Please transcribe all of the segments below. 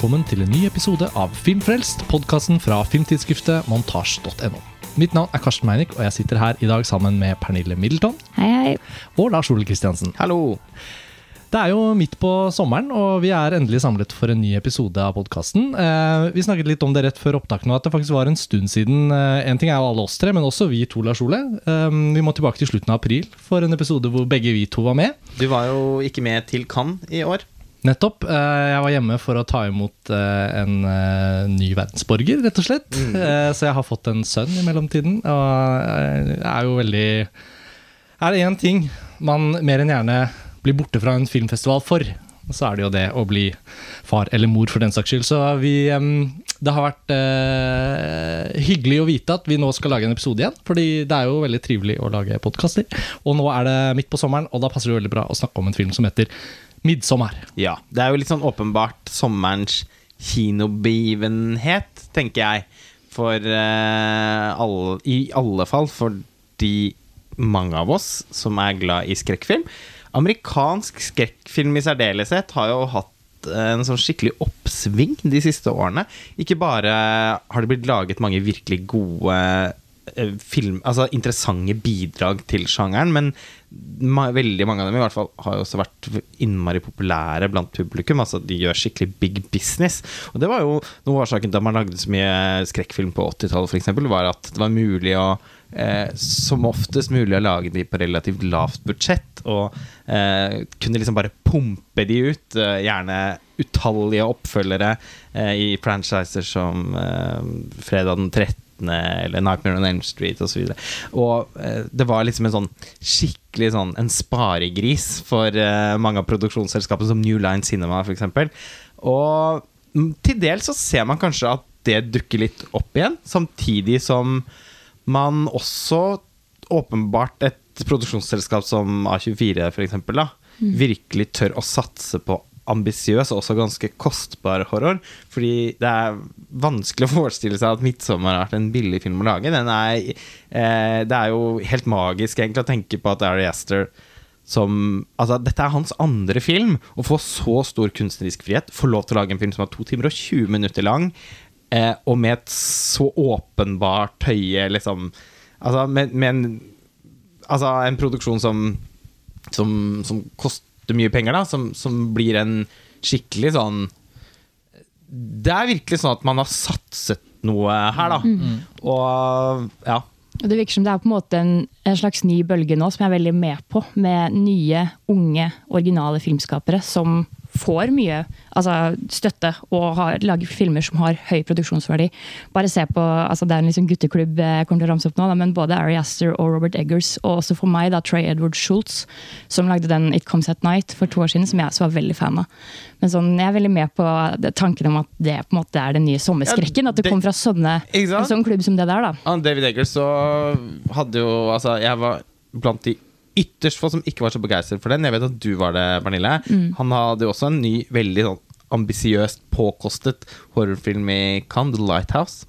velkommen til en ny episode av Filmfrelst, podkasten fra filmtidsskriftet montasj.no. Mitt navn er Karsten Meinick, og jeg sitter her i dag sammen med Pernille Middleton Hei, hei. og Lars Ole Kristiansen. Hallo! Det er jo midt på sommeren, og vi er endelig samlet for en ny episode av podkasten. Eh, vi snakket litt om det rett før opptak nå, at det faktisk var en stund siden. Eh, en ting er jo alle oss tre, men også vi to, Lars Ole. Eh, vi må tilbake til slutten av april for en episode hvor begge vi to var med. Du var jo ikke med til Cannes i år. Nettopp. Eh, jeg var hjemme for å ta imot eh, en eh, ny verdensborger, rett og slett. Mm. Så jeg har fått en sønn i mellomtiden, og jeg er jo veldig Er det én ting man mer enn gjerne blir borte fra en filmfestival for, så er det jo det å bli far eller mor, for den saks skyld. Så vi Det har vært hyggelig å vite at vi nå skal lage en episode igjen, fordi det er jo veldig trivelig å lage podkaster. Og nå er det midt på sommeren, og da passer det jo veldig bra å snakke om en film som heter 'Midtsommer'. Ja, Det er jo litt sånn åpenbart sommerens kinobegivenhet, tenker jeg. For uh, alle, I alle fall for de mange av oss som er glad i skrekkfilm. Amerikansk skrekkfilm i særdeleshet har jo hatt en sånn skikkelig oppsving de siste årene. Ikke bare har det blitt laget mange virkelig gode eh, film, altså interessante bidrag til sjangeren, men ma veldig mange av dem i hvert fall har også vært innmari populære blant publikum. Altså De gjør skikkelig big business. Og det var jo noe av årsaken da man lagde så mye skrekkfilm på 80-tallet, f.eks., var at det var mulig å eh, som oftest mulig å lage de på relativt lavt budsjett. Og eh, kunne liksom bare pumpe de ut. Eh, gjerne utallige oppfølgere eh, i franchiser som eh, Fredag den 13 eller Nightmare on Elm Street osv. Og, så og eh, det var liksom en sånn skikkelig sånn en sparegris for eh, mange av produksjonsselskapene, som New Line Cinema f.eks. Og mm, til dels så ser man kanskje at det dukker litt opp igjen, samtidig som man også åpenbart et produksjonsselskap som A24 for eksempel, virkelig tør å satse på ambisiøs og også ganske kostbar horror. Fordi det er vanskelig å forestille seg at 'Midtsommer' har vært en billig film å lage. Er, eh, det er jo helt magisk egentlig å tenke på at Ari Aster som Altså, dette er hans andre film. Å få så stor kunstnerisk frihet, få lov til å lage en film som er to timer og 20 minutter lang, eh, og med et så åpenbart høye liksom Altså, med, med en Altså, en produksjon som som, som koster mye penger, da, som, som blir en skikkelig sånn Det er virkelig sånn at man har satset noe her, da. Og ja. Det virker som det er på en måte en, en slags ny bølge nå, som jeg er veldig med på. Med nye, unge, originale filmskapere som får mye altså, støtte og har, lager filmer som har høy produksjonsverdi. Bare se på, altså Det er en liksom gutteklubb jeg kommer til å ramse opp nå, da, men både Ari Aster og Robert Eggers, og også for meg da Trey Edward Schultz, som lagde den It Comes At Night for to år siden, som jeg også var veldig fan av. Men sånn, jeg er veldig med på tanken om at det på en måte er den nye sommerskrekken. At det det- kommer fra sånne, en sånn klubb som det der. da. David Eggers så hadde jo Altså, jeg var blant de ytterst få som ikke var så begeistret for den. Jeg vet at du var det, Pernille. Han hadde jo også en ny, veldig sånn ambisiøst påkostet horrorfilm i Cannes, The Lighthouse.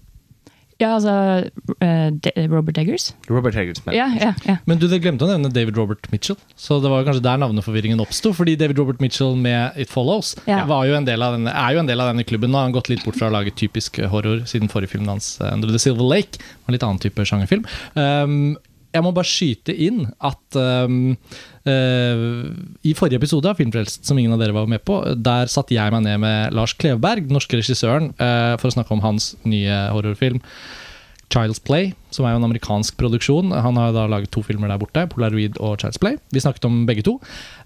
Ja, altså uh, De- Robert Eggers. Robert Eggers. men- Ja, ja, ja. Men du, det glemte å nevne David Robert Mitchell. Så det var kanskje der navneforvirringen oppsto. Fordi David Robert Mitchell med It Follows Ja. var jo en del av denne, er jo en del av denne klubben. Nå har han gått litt bort fra å lage typisk horror siden forrige filmen hans, eh, Under the Silver Lake. var En litt annen type sjangerfilm. Um, jeg må bare skyte inn at um, uh, i forrige episode av Filmfrelst, som ingen av dere var med på, der satte jeg meg ned med Lars Kleveberg, den norske regissøren, uh, for å snakke om hans nye horrorfilm. Child's Play, som er jo en amerikansk produksjon. Han har da laget to filmer der borte, Polaroid og Child's Play. Vi snakket om begge to.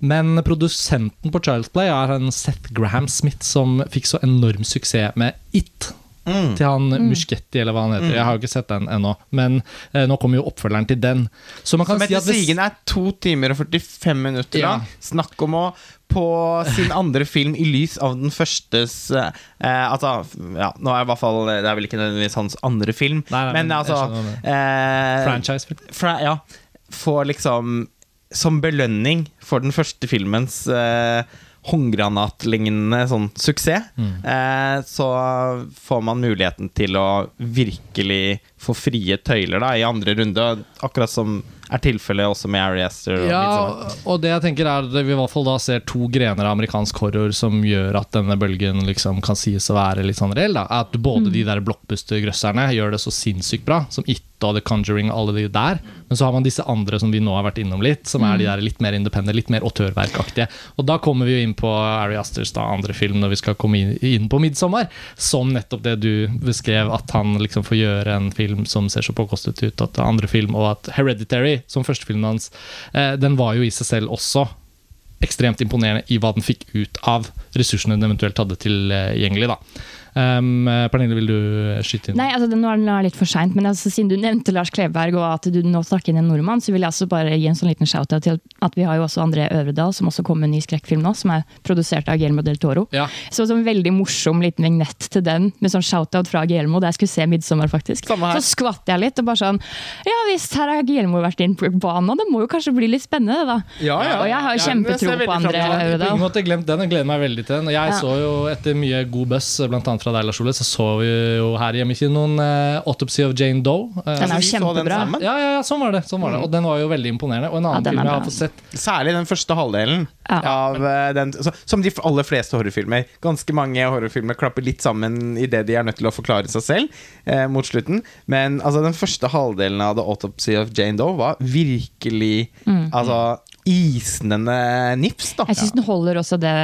Men produsenten på Child's Play er en Seth Graham Smith, som fikk så enorm suksess med It. Mm. Til han Muschetti, eller hva han heter. Jeg har jo ikke sett den ennå. Men eh, nå kommer jo oppfølgeren til den. Så man kan Som si etter at Sigen sigende er to timer og 45 minutter Ja. lang. Snakk om å på sin andre film i lys av den førstes eh, Altså, ja, nå er i hvert fall Det er vel ikke nødvendigvis hans andre film, Nei, nei, men, men altså eh, franchise fra, Ja. Får liksom Som belønning for den første filmens eh, håndgranatlignende sånn suksess, eh, så får man muligheten til å virkelig få frie tøyler da, i andre runde. Akkurat som er tilfellet også med Ari Aster. Og Ja, og det jeg tenker er at vi i hvert fall da ser to grener av amerikansk horror som gjør at denne bølgen liksom kan sies å være litt sånn reell. da At både de der blockbuster-grøsserne gjør det så sinnssykt bra, som It og The Conjuring og alle de der. Men så har man disse andre som vi nå har vært innom litt, som er de der litt mer independent, litt mer autørverkaktige. Og da kommer vi jo inn på Ari Asters da, andre film når vi skal komme inn, på 'Midtsommer', som nettopp det du beskrev, at han liksom får gjøre en film som ser så påkostet ut, at andre film, og at 'Hereditary', som førstefilmen hans, eh, den var jo i seg selv også ekstremt imponerende i hva den fikk ut av ressursene den eventuelt hadde tilgjengelig. da. Um, Pernille, vil du skyte inn? Nei, altså det, Nå er det litt for seint, men altså, siden du nevnte Lars Kleberg og at du nå snakker inn en nordmann, så vil jeg altså bare gi en sånn liten shout-out til at vi har jo også André Øvredal, som også kom med en ny skrekkfilm nå, som er produsert av Guillermo del Toro. Ja. Så sånn veldig morsom liten vignett til den, med sånn shout-out fra Guillermo da jeg skulle se 'Midtsommer', faktisk. Så skvatt jeg litt og bare sånn Ja visst, her har Guillermo vært inn på banen, det må jo kanskje bli litt spennende, da. Ja, ja. Og jeg har kjempetro på André. Øvredal. Jeg, jeg gleder meg veldig til den. Og jeg så jo etter mye god buzz, bl.a. fra deg, Lars Ole, så så vi jo her hjemme ikke noen uh, Autopsy of Jane Doe. Uh, Den er jo kjempebra. ja, ja, ja, sånn var det. Sånn var det. Og den var jo veldig imponerende. Og en annen Ja, film jeg har fått sett Særlig den første halvdelen. Ja. Av uh, den, så, som de aller fleste horrorfilmer. Ganske mange horrorfilmer klapper litt sammen idet de er nødt til å forklare seg selv eh, mot slutten. Men altså, den første halvdelen av The Autopsy of Jane Doe var virkelig altså, isnende nips. da Jeg syns den holder også det,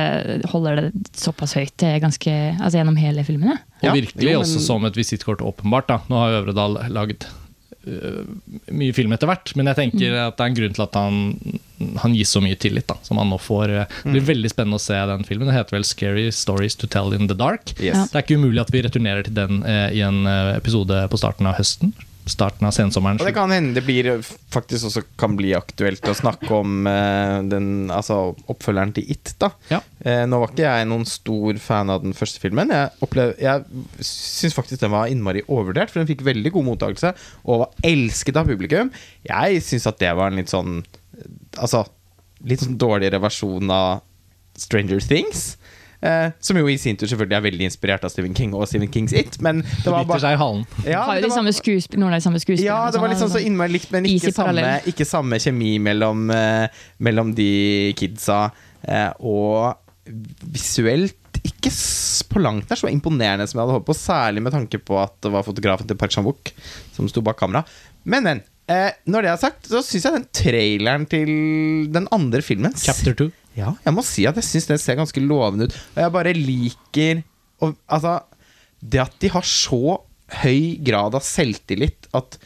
holder det såpass høyt eh, ganske, altså gjennom hele filmen. ja. Og Ja, virkelig jo, men- også som et visittkort, åpenbart. da Nå har Øvredal laget uh, mye film etter hvert, men jeg tenker at det er en grunn til at han, han gis så mye tillit. da Som han nå får øh, Det blir veldig spennende å se den filmen. Det heter vel 'Scary Stories to Tell in the Dark'. Yes. Det er ikke umulig at vi returnerer til den eh, i en eh, episode på starten av høsten. Starten av sensommeren. Og det kan hende det blir faktisk også kan bli aktuelt å snakke om eh, den, altså, oppfølgeren til It. da Ja. Eh, Nå var ikke jeg noen stor fan av den første filmen. Jeg, opplev, jeg syns faktisk den var innmari overvurdert, for den fikk veldig god mottakelse og var elsket av publikum. Jeg syns at det var en litt sånn Altså litt sånn dårligere versjon av Stranger Things. Eh, som jo i sin tur selvfølgelig er veldig inspirert av Stephen King og Stephen Kings It. Men det var bare seg i halen. ja, har jo det de var- noen av de samme skuespillerne. ja, det var liksom sånn så altså. innmari likt, men ikke samme, ikke samme kjemi mellom, eh, mellom de kidsa. Eh, og visuelt ikke på langt nær så imponerende som jeg hadde håpet på, særlig med tanke på at det var fotografen til Park Chan-wook som sto bak kamera. Men, men. Eh, når det er sagt, så syns jeg den traileren til den andre filmen Chapter 2. ja, jeg må si at jeg syns den ser ganske lovende ut. Og jeg bare liker og, Altså, det at de har så høy grad av selvtillit at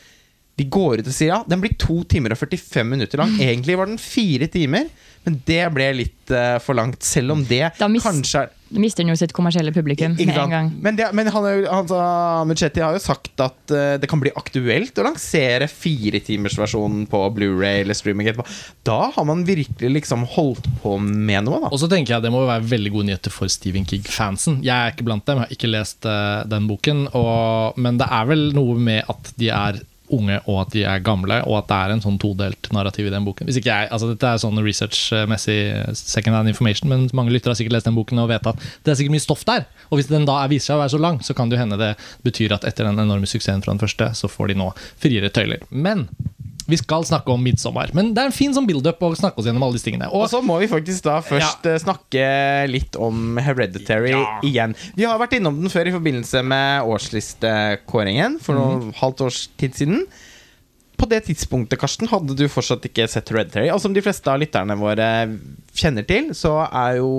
de går ut og sier ja, den blir to timer og 45 minutter lang. Egentlig var den fire timer, men det ble litt uh, for langt. Selv om det kanskje er mister han jo sitt kommersielle publikum med en gang. Men, det, men han, han, sa- Muchetti har jo sagt at uh, det kan bli aktuelt å lansere firetimersversjonen på Blu-ray eller streaming etterpå. Da har man virkelig liksom holdt på med noe, da. Og så tenker jeg Det må være veldig gode nyheter for Stephen King-fansen. Jeg er ikke blant dem, jeg har ikke lest uh, den boken. Og, men det er vel noe med at de er unge og at de er gamle, og at det er en sånn todelt narrativ i den boken. Hvis ikke jeg, altså Dette er sånn research-messig second hand information, men mange lyttere har sikkert lest den boken og vet at det er sikkert mye stoff der. Og hvis den da er, viser seg å være så lang, så kan det jo hende det betyr at etter den enorme suksessen fra den første, så får de nå friere tøyler. Men vi skal snakke om 'Midtsommer'. Men det er en fin sånn build-up å snakke oss gjennom alle disse tingene. Og Og så må vi faktisk da først ja. snakke litt om Hereditary Ja. igjen. Vi har vært innom den før i forbindelse med årslistekåringen for noe halvt års tid siden. På det tidspunktet Karsten, hadde du fortsatt ikke sett Hereditary. Og som de fleste av lytterne våre kjenner til, så er jo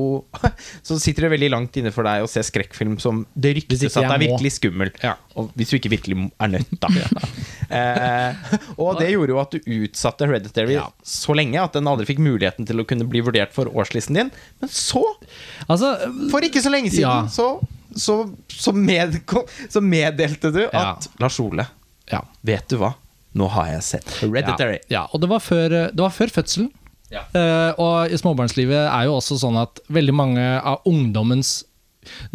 Så sitter det veldig langt inne for deg å se skrekkfilm som det ryktes at det er virkelig skummelt. Ja. Og hvis du ikke virkelig er nødt, da. eh, og det gjorde jo at du utsatte Hereditary Ja. så lenge at den aldri fikk muligheten til å kunne bli vurdert for årslisten din. Men så, altså, for ikke så lenge siden, Ja. så, så, så, med, så meddelte du at Lars Ole, ja. vet du hva? Nå har jeg sett Hereditary. Ja, ja, og det var før, det var før fødselen. Ja. Uh, og i småbarnslivet er jo også sånn at veldig mange av ungdommens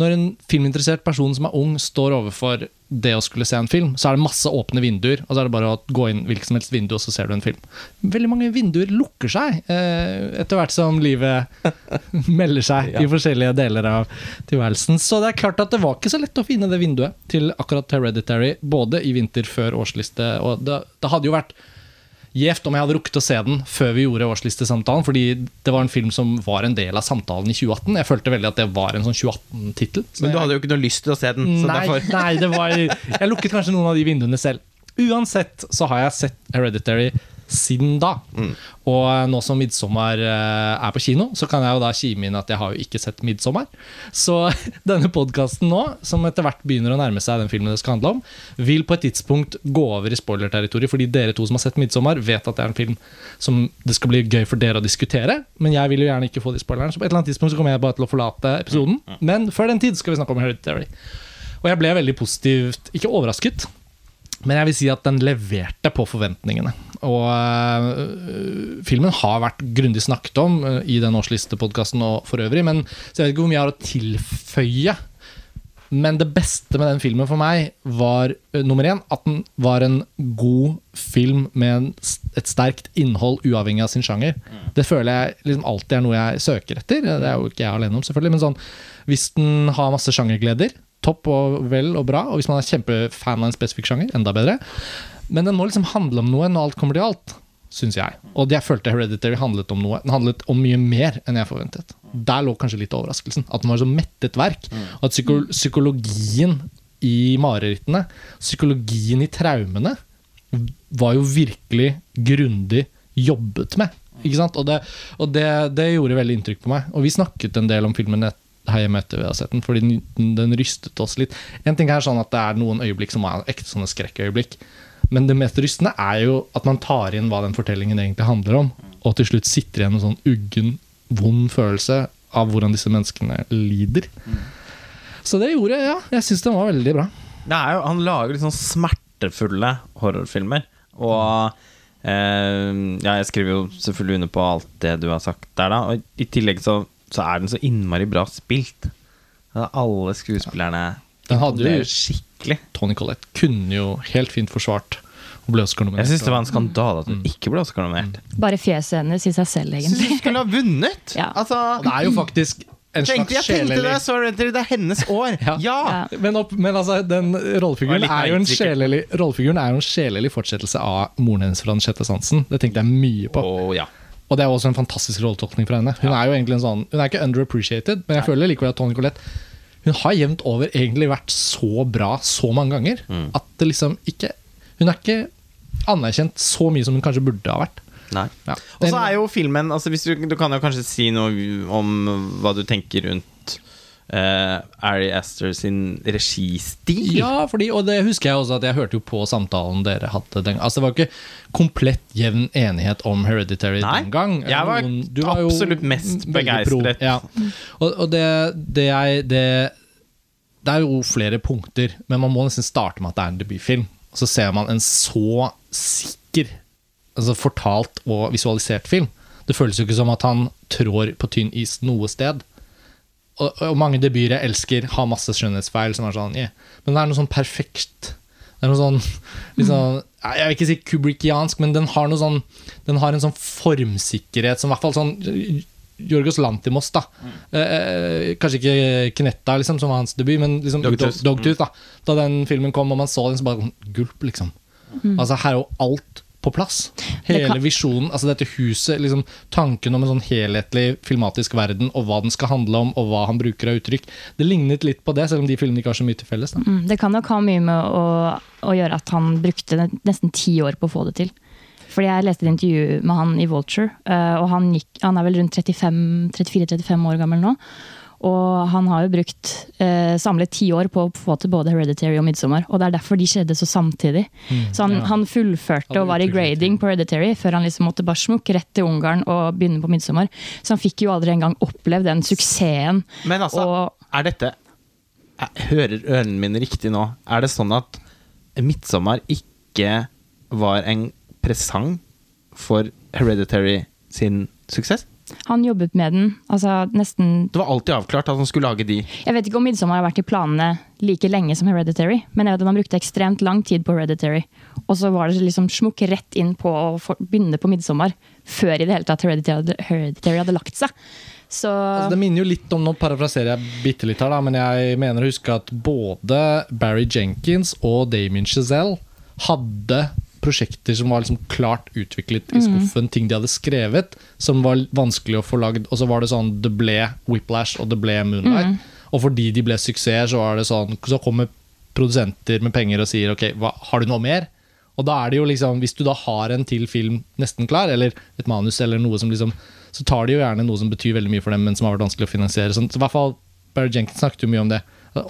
Når en filminteressert person som er ung, står overfor det å skulle se en film, så er det masse åpne vinduer. Og så er det bare å gå inn hvilket som helst vindu, og så ser du en film. Veldig mange vinduer lukker seg eh, etter hvert som livet melder seg Ja. i forskjellige deler av tilværelsen. Så det er klart at det var ikke så lett å finne det vinduet til akkurat Hereditary, både i vinter før årsliste, og det, det hadde jo vært gjevt om jeg hadde rukket å se den før vi gjorde årslistesamtalen, fordi det var en film som var en del av samtalen i 2018. Jeg følte veldig at det var en sånn 2018-tittel. Men du hadde jo ikke noe lyst til å se den. Så Nei, nei, det var Jeg lukket kanskje noen av de vinduene selv. Uansett så har jeg sett Hereditary siden da. Og eh, nå som 'Midtsommer' eh, er på kino, så kan jeg jo da kime inn at jeg har jo ikke sett 'Midtsommer'. Så denne podkasten nå, som etter hvert begynner å nærme seg den filmen det skal handle om, vil på et tidspunkt gå over i spoilerterritoriet, fordi dere to som har sett 'Midtsommer', vet at det er en film som det skal bli gøy for dere å diskutere. Men jeg vil jo gjerne ikke få de spoilerne, så på et eller annet tidspunkt så kommer jeg bare til å forlate episoden. Men før den tid skal vi snakke om 'Hereditary'. Og jeg ble veldig positivt, ikke overrasket, men jeg vil si at den leverte på forventningene. Og øh, filmen har vært grundig snakket om øh, i den årslistepodkasten og for øvrig, men, så jeg vet ikke hvor mye jeg har å tilføye. Men det beste med den filmen for meg var øh, nummer én at den var en god film med en, et sterkt innhold uavhengig av sin sjanger. Det føler jeg liksom alltid er noe jeg søker etter. Det er jo ikke jeg alene om, selvfølgelig. Men sånn, hvis den har masse sjangergleder, topp og vel og bra. Og hvis man er kjempefan av en spesifikk sjanger, enda bedre. Men den må liksom handle om noe når alt kommer til alt, syns jeg. Og jeg følte Hereditary handlet om noe. Den handlet om mye mer enn jeg forventet. Der lå kanskje litt av overraskelsen. At den var så mettet verk. Og at psyko psykologien i marerittene, psykologien i traumene, var jo virkelig grundig jobbet med. Og, det, og det, det gjorde veldig inntrykk på meg. Og vi snakket en del om filmen et, sett den, fordi den, den rystet oss litt. En ting er sånn at det er noen øyeblikk som er ekte sånne skrekkøyeblikk. Men det mest rystende er jo at man tar inn hva den fortellingen egentlig handler om, og til slutt sitter igjen en sånn uggen, vond følelse av hvordan disse menneskene lider. Så det gjorde jeg, Ja, jeg syns den var veldig bra. Det er jo, Han lager litt sånn smertefulle horrorfilmer. Og eh, ja, jeg skriver jo selvfølgelig under på alt det du har sagt der, da. Og i tillegg så, så er den så innmari bra spilt. Alle skuespillerne Den hadde jo- skikkelig. Tony Collette kunne jo helt fint forsvart og ble Oscar-nominert. Jeg syns det var en skandale at Mm. ikke ble Oscar-nominert. Bare fjeset hennes i seg selv, egentlig. syns hun skulle ha vunnet! Ja. Altså, det er jo faktisk en tenkte, slags jeg tenkte det, sorry, så det, er hennes år! Ja. Ja! Ja. men, opp, men altså, den rollefiguren er jo en sjelelig Rollefiguren er jo en sjelelig fortsettelse av moren hennes fra Den sjette sansen. Det tenkte jeg mye på. Oh, ja. Og det er også en fantastisk rolletolkning fra henne. Hun er jo egentlig en sånn Hun er ikke underappreciated, men jeg føler likevel at Tony Collette Hun har jevnt over egentlig vært så bra så mange ganger Mm. at det liksom ikke Hun er ikke anerkjent så mye som hun kanskje burde ha vært. Nei. Ja. Og så er jo filmen altså hvis du, du kan jo kanskje si noe om hva du tenker rundt uh, Ari Aster sin registil. Ja, fordi, og det husker jeg også at jeg hørte jo på samtalen dere hadde den Altså Det var ikke komplett jevn enighet om Hereditary Nei, den gang. jeg var Noen, var absolutt mest begeistret. Ja. Og, og det, det jeg det, det er jo flere punkter, men man må nesten starte med at det er en debutfilm. Og så ser man en så sikker, altså fortalt og visualisert film. Det føles jo ikke som at han trår på tynn is noe sted og, og mange debuter jeg elsker, har masse skjønnhetsfeil. Som er sånn, yeah. Men det er noe sånn perfekt Det er noe sånn, sånn Jeg vil ikke si kubrikiansk, men den har noe sånn Den har en sånn formsikkerhet som i hvert fall sånn Jorgos Lantimos, da. Eh, kanskje ikke Knetta, liksom, som var hans debut, men liksom Dogtooth. Dog- Dog Da. da den filmen kom, og man så den, så bare gulp, liksom. Altså, her er jo alt på plass. Hele kan- visjonen, altså dette huset, liksom tanken om en sånn helhetlig filmatisk verden, og hva den skal handle om, og hva han bruker av uttrykk. Det lignet litt på det, selv om de filmene ikke har så mye til felles. Mm, Det kan nok ha mye med å, å gjøre at han brukte nesten ti år på å få det til. Fordi Jeg leste et intervju med han i Vulture, eh, og han, gikk, han er vel rundt 34-35 år gammel nå. Og han har jo brukt eh, samlet ti år på å få til både Hereditary og Midsommar. Og det er derfor de skjedde så samtidig. så han, ja. han fullførte og var i grading på Hereditary før han liksom måtte bare smukke rett til Ungarn og begynne på Midsommar. Så han fikk jo aldri engang opplevd den suksessen. Men altså, Og- er dette jeg Hører ørene mine riktig nå? Er det sånn at 'Midtsommer' ikke var en presang for Hereditary sin suksess? Han jobbet med den altså nesten Det var alltid avklart at han skulle lage de. Jeg vet ikke om 'Midsommar' har vært i planene like lenge som 'Hereditary', men jeg vet at han brukte ekstremt lang tid på 'Hereditary'. Og så var det liksom smukk rett inn på å begynne på 'Midsommar', før i det hele tatt Hereditary hadde, Hereditary hadde lagt seg. Så Altså, det minner jo litt om, Nå parafraserer jeg bitte litt her, da, men jeg mener å huske at både Barry Jenkins og Damien Chazelle hadde prosjekter som var liksom klart utviklet i skuffen, ting de hadde skrevet, som var vanskelig å få lagd. Og så var det sånn Det ble Whiplash, og det ble Moonlight. Og fordi de ble suksesser, så sånn Så kommer produsenter med penger og sier ok, hva, har du noe mer? Og da er det jo liksom, hvis du da har en til film nesten klar, eller et manus eller noe som liksom Så tar de jo gjerne noe som betyr veldig mye for dem, men som har vært vanskelig å finansiere. Sånn, så i hvert fall Barry Jenkins snakket jo mye om det.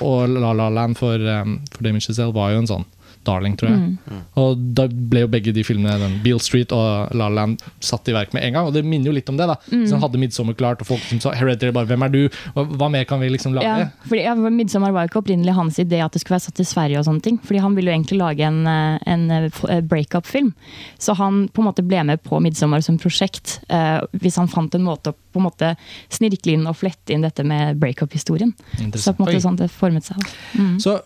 Og La La Land for, um, for Damien Chazelle var jo en sånn darling, tror jeg. Og da ble jo begge de filmene, den Beale Street og La La Land, satt i verk med en gang. Og det minner jo litt om det. da Så han hadde 'Midsommer' klart, og folk som sa Hereditary bare 'Hvem er du?' Hva, hva mer kan vi liksom lage? Ja, fordi ja, 'Midsommar' var jo ikke opprinnelig hans idé at det skulle være satt i Sverige. og sånne ting, fordi Han ville jo egentlig lage en, eh, en eh, eh, breakup-film. Så han på en måte ble med på 'Midsommar' som prosjekt, eh, hvis han fant en måte å på en måte snirkle inn og flette inn dette med breakup-historien. Så på en Oi. måte sånn det formet seg. Mm. Så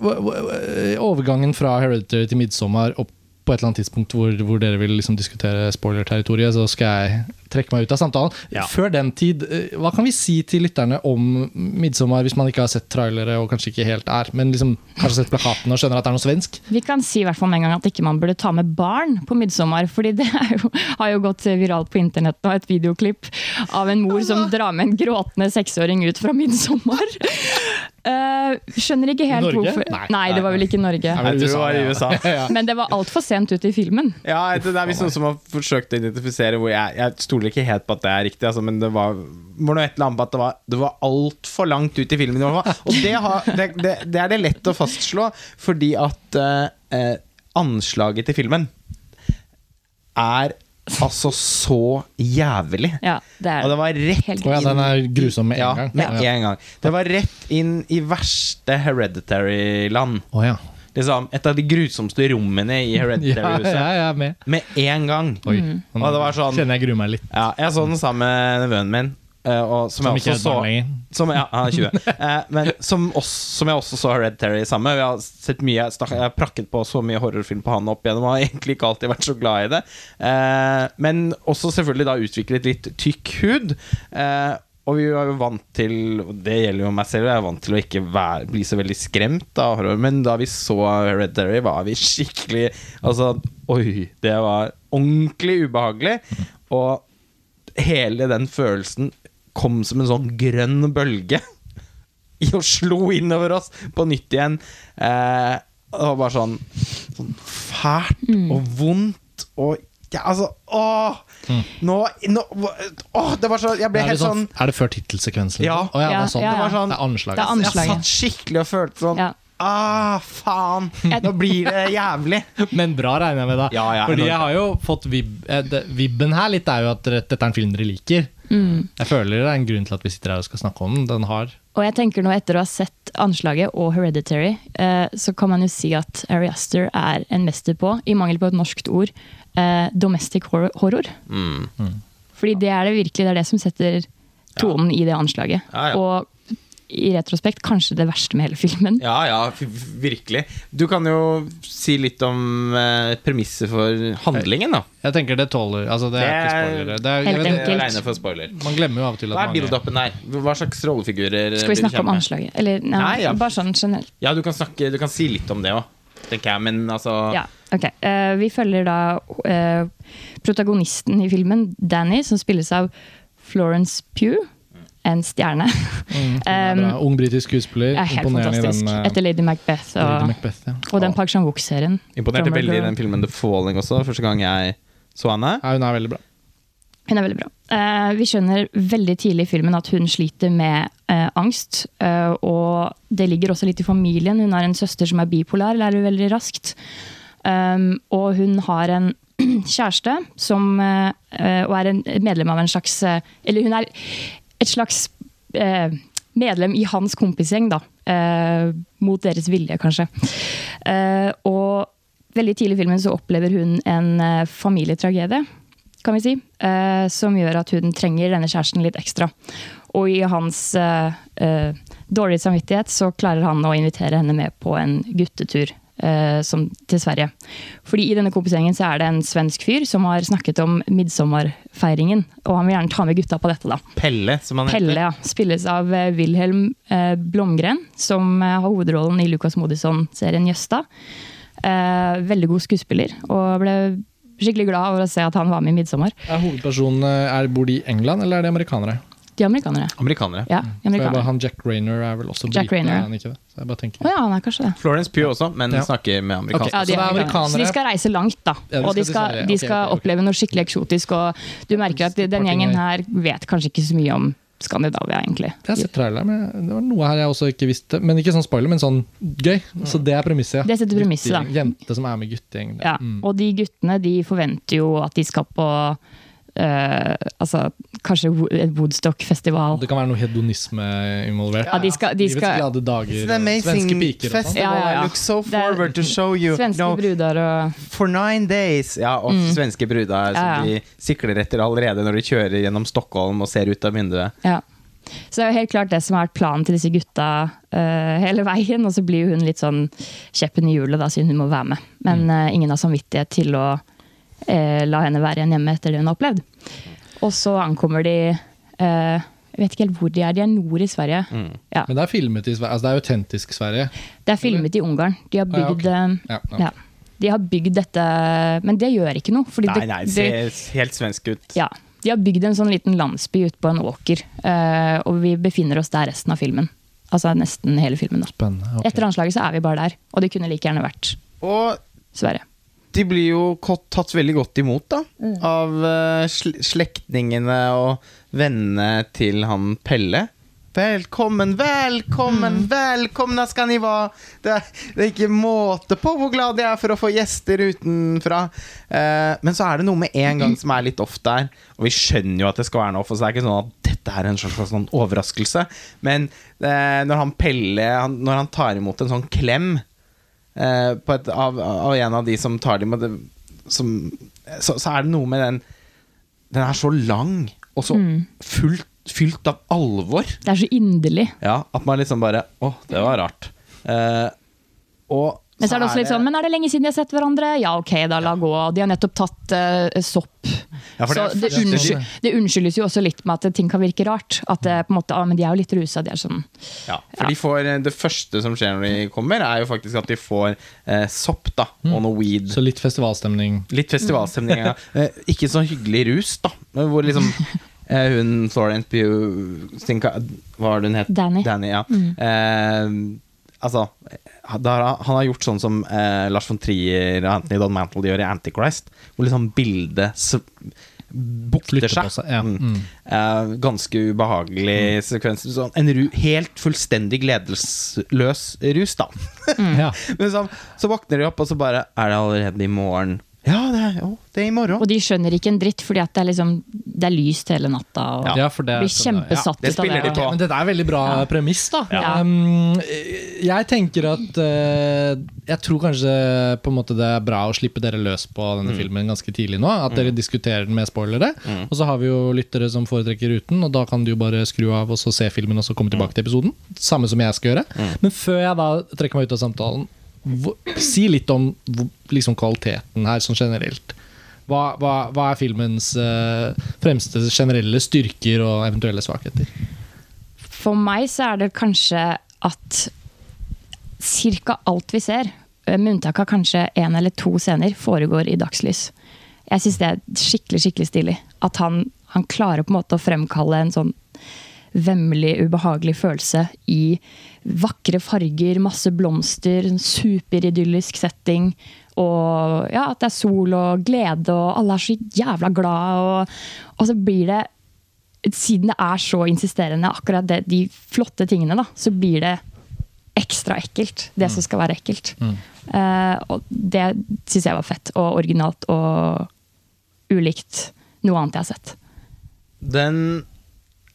overgangen fra Hereditary til Midsommar og på et eller annet tidspunkt hvor, hvor dere vil liksom diskutere spoiler-territoriet, så skal jeg trekke meg ut av samtalen. Ja. Før den tid, eh, hva kan vi si til lytterne om Midsommar, hvis man ikke har sett trailere og kanskje ikke helt er, men liksom kanskje sett plakaten og skjønner at det er noe svensk? Vi kan si i hvert fall med en gang at ikke man burde ta med barn på midtsommer. fordi det er jo, har jo gått viralt på internett nå, et videoklipp av en mor som drar med en gråtende seksåring ut fra midtsommer. Eh, skjønner ikke helt Norge? hvorfor. Nei. Nei, det var vel ikke Norge. Jeg tror det var i USA. Men det var altfor sent ut i filmen. Ja, det er visst noen som har forsøkt å identifisere hvor jeg Jeg stoler ikke helt på at det er riktig, altså, men det var, var noe et eller annet på at det var, det var altfor langt ut i filmen. i hvert fall. Og det, har, det, det, det er det lett å fastslå, fordi at uh, anslaget til filmen er altså så jævlig. Ja, det er Og det var rett Helt Å ja, den er grusom med en ja, gang. med Ja. en gang. Det var rett inn i verste hereditary-land. Oh, ja. Liksom, et av de grusomste rommene i Hereditary-huset. ja, ja, med. Med en gang. Oi. Og det var sånn- Kjenner jeg gruer meg litt. Ja, jeg så den sammen med nevøen min. Eh, og som, Som jeg ikke så som, ja, han 20. Eh, men som, også, som jeg også så Hereditary sammen med. Vi har sett mye Jeg har prakket på så mye horrorfilm på han opp igjennom. Og har egentlig ikke alltid vært så glad i det. Eh, men også selvfølgelig da utviklet litt tykk hud. Eh, og vi var jo vant til Det gjelder jo meg selv, jeg er vant til å ikke være, bli så veldig skremt av horror. Men da vi så Hereditary, var vi skikkelig Altså, oi, det var ordentlig ubehagelig. Og hele den følelsen kom som en sånn grønn bølge i og slo innover oss på nytt igjen. Eh, det var bare sånn, sånn fælt og vondt og ja, altså Åh! Nå, nå Åh, det var så Jeg ble helt sånn, sånn er det før tittelsekvensen? Ja. Oh, ja, Ja, sånn. ja, Det var sånn Det er anslaget. Det er anslaget. Jeg satt skikkelig og følte sånn Ja. Ah, faen! Nå blir det jævlig. Men bra regner jeg med, da. Ja, ja, Fordi jeg har jo fått vib eh, Vibben her litt er jo at dette er en film dere liker. Jeg føler det er en grunn til at vi sitter her og skal snakke om den. Den har Og jeg tenker nå etter å ha sett Anslaget og Hereditary, eh, så kan man jo si at Ari Aster er en mester på, i mangel på et norskt ord, eh, domestic horror. horror. Mm. Fordi det er det virkelig, det er det som setter tonen i det anslaget. Ja, ja. Og i retrospekt kanskje det verste med hele filmen. Ja, ja, virkelig. Du kan jo si litt om eh, premisset for handlingen, da. Jeg tenker det tåler Altså, det er ikke er spoilere. Det er, helt enkelt. For spoiler. man glemmer jo av og til at Hva er build-upen der? Hva slags rollefigurer Skal vi snakke om anslaget? Eller nei, Nei, ja. bare sånn generelt. Ja, du kan, snakke, du kan si litt om det òg, tenker jeg. Men altså Ja, ok. uh, vi følger da uh, protagonisten i filmen, Danny, som spilles av Florence Pugh. En stjerne. Mm, um. Ung britisk skuespiller. er helt fantastisk. den, eh, Etter Lady Macbeth og, Lady Macbeth. Ja. og den Park Chan-wook-serien. Imponerte Drummer veldig i den filmen The Falling også, første gang jeg så henne. ja, hun er veldig bra. Hun er veldig bra. Uh, vi skjønner veldig tidlig i filmen at hun sliter med uh, angst. Uh, og det ligger også litt i familien. Hun har en søster som er bipolar, lærer hun veldig raskt. Um, og hun har en kjæreste som og er en medlem av en slags Eller hun er et slags eh, medlem i hans kompisgjeng, da. eh, mot deres vilje, kanskje. Eh, og veldig tidlig i filmen så opplever hun en eh, familietragedie kan vi si, eh, som gjør at hun trenger denne kjæresten litt ekstra. Og i hans eh, dårlige samvittighet så klarer han å invitere henne med på en guttetur eh, som, til Sverige. Fordi i denne kompisgjengen så er det en svensk fyr som har snakket om midtsommerfeiringen. og han vil gjerne ta med gutta på dette. da. Pelle, som han Pelle, heter. ja. Spilles av eh, Wilhelm eh, Blomgren, som eh, har hovedrollen i Lucas Modisson-serien Jøsta. Eh, veldig god skuespiller, og ble skikkelig glad over å se at han var med i 'Midtsommer'. Er hovedpersonen er, Bor de i England, eller er de amerikanere? De amerikanere. Amerikanere. Ja, bare, amerikanere. han Jack Rayner er vel også Jack brite, Rayner. er han ikke det? Så jeg bare tenker Oh, ja, han er kanskje det. Florence Pugh også, men Ja. snakker med amerikansk. Okay. Ja, de er amerikanere- Så de skal reise langt, da. Ja, de og de skal de skal okay, okay, oppleve noe skikkelig eksotisk. Og du merker at den gjengen her vet kanskje ikke så mye om Skandinavia, egentlig. Jeg har sett traileren, men det var noe her jeg også ikke visste. Men ikke sånn spoiler, men sånn gøy. Så det er premisset. ja. Det setter premisset, da. Jente som er med guttegjeng. Ja, Mm. Og de guttene de forventer jo at de skal på eh, altså, kanskje en Woodstock-festival. Det kan være noe hedonisme involvert. Ja, de skal, de Livets glade dager. Svenske piker og sånn. Ja, ja, ja. So forward to show you. Svenske No, bruder og for nine days. Ja, og svenske bruder Ja, ja. som de sikler etter allerede når de kjører gjennom Stockholm og ser ut av vinduet. Ja. Så det er jo helt klart det som har vært planen til disse gutta uh, hele veien. Og så blir jo hun litt sånn kjeppen i hjulet, da, siden hun må være med. Men uh, ingen har samvittighet til å la henne være igjen hjemme etter det hun har opplevd. Og så ankommer de eh, Jeg vet ikke helt hvor de er. De er nord i Sverige. Ja. Men det er filmet i Sverige. Altså det er autentisk Sverige. Det er filmet i Ungarn. De har Ah, ja, ok. bygd eh, Ja, okay. ja. De har bygd dette Men det gjør ikke noe. Fordi Nei, det, nei, det, ser helt svensk ut. ja, de har bygd en sånn liten landsby ute på en åker, uh, og vi befinner oss der resten av filmen. Altså nesten hele filmen. da. Okay. Etter anslaget så er vi bare der, og det kunne like gjerne vært Og Sverige. De blir jo tatt veldig godt imot da Mm. av uh, slektningene og vennene til han Pelle. Velkommen, velkommen, Mm. velkomne skal ni være! Det det er ikke måte på hvor glad jeg er for å få gjester utenfra. Eh, men så er det noe med en gang som er litt off der. Og vi skjønner jo at det skal være noe off, Så det er ikke sånn at dette er en slags sånn overraskelse. Men eh, når han Pelle han, Når han tar imot en sånn klem eh, et, av, av en av de som tar dem det, som, så, så er det noe med den Den er så lang og så fullt, fylt av alvor. Det er så inderlig. Ja, At man liksom bare Å, det var rart. Eh, og Men så er det også litt sånn Men er det lenge siden de har sett hverandre? Ja, ok, da la gå. De har nettopp tatt uh, sopp. Ja, for så det det, unnskyld, det unnskyldes jo også litt med at ting kan virke rart. At det på en måte, ah, men de er jo litt rusa. De er sånn Ja, for de får, Det første som skjer når de kommer, er jo faktisk at de får uh, sopp da, og noe weed. Så litt festivalstemning. Litt festivalstemning. Ja. Eh, ikke så hyggelig rus, da. Hvor liksom eh, hun Florent Pugh Hva var det hun het? Danny. ja. Eh, altså har han- har gjort sånn som eh, Lars von Trier og Anthony Don Mantle gjør i Antichrist. Hvor liksom bildet bukter seg. seg, ja. Mm. Mm. Eh, ganske ubehagelig sekvens. Sånn, en ru, helt fullstendig gledesløs rus, da. Ja. Men så, så våkner de opp, og så bare Er det allerede i morgen? Ja, det er, jo, det er i morgen. Og de skjønner ikke en dritt, fordi at det er, liksom, det er lyst hele natta. Og Ja, for det blir kjempesatt ja. det ut av spiller de på. Men dette er veldig bra premiss, da. Ja. Um, jeg tenker at uh, Jeg tror kanskje på en måte det er bra å slippe dere løs på denne filmen ganske tidlig nå. At dere diskuterer den med spoilere. Og så har vi jo lyttere som foretrekker uten, og da kan du jo bare skru av og så se filmen og så komme tilbake til episoden. Samme som jeg skal gjøre. Men før jeg da trekker meg ut av samtalen, si litt om liksom kvaliteten her sånn generelt. Hva, hva, hva er filmens uh, fremste generelle styrker og eventuelle svakheter? For meg så er det kanskje at ca. alt vi ser, eh, med unntak av kanskje én eller to scener, foregår i dagslys. Jeg syns det er skikkelig skikkelig stilig. At han, han klarer på en måte å fremkalle en sånn vemmelig, ubehagelig følelse i vakre farger, masse blomster, en superidyllisk setting. Og ja, at det er sol og glede, og alle er så jævla glad. Og, og så blir det Siden det er så insisterende, akkurat det, de flotte tingene, da, så blir det ekstra ekkelt. Det som skal være ekkelt. Eh, og det syns jeg var fett og originalt og ulikt noe annet jeg har sett. Den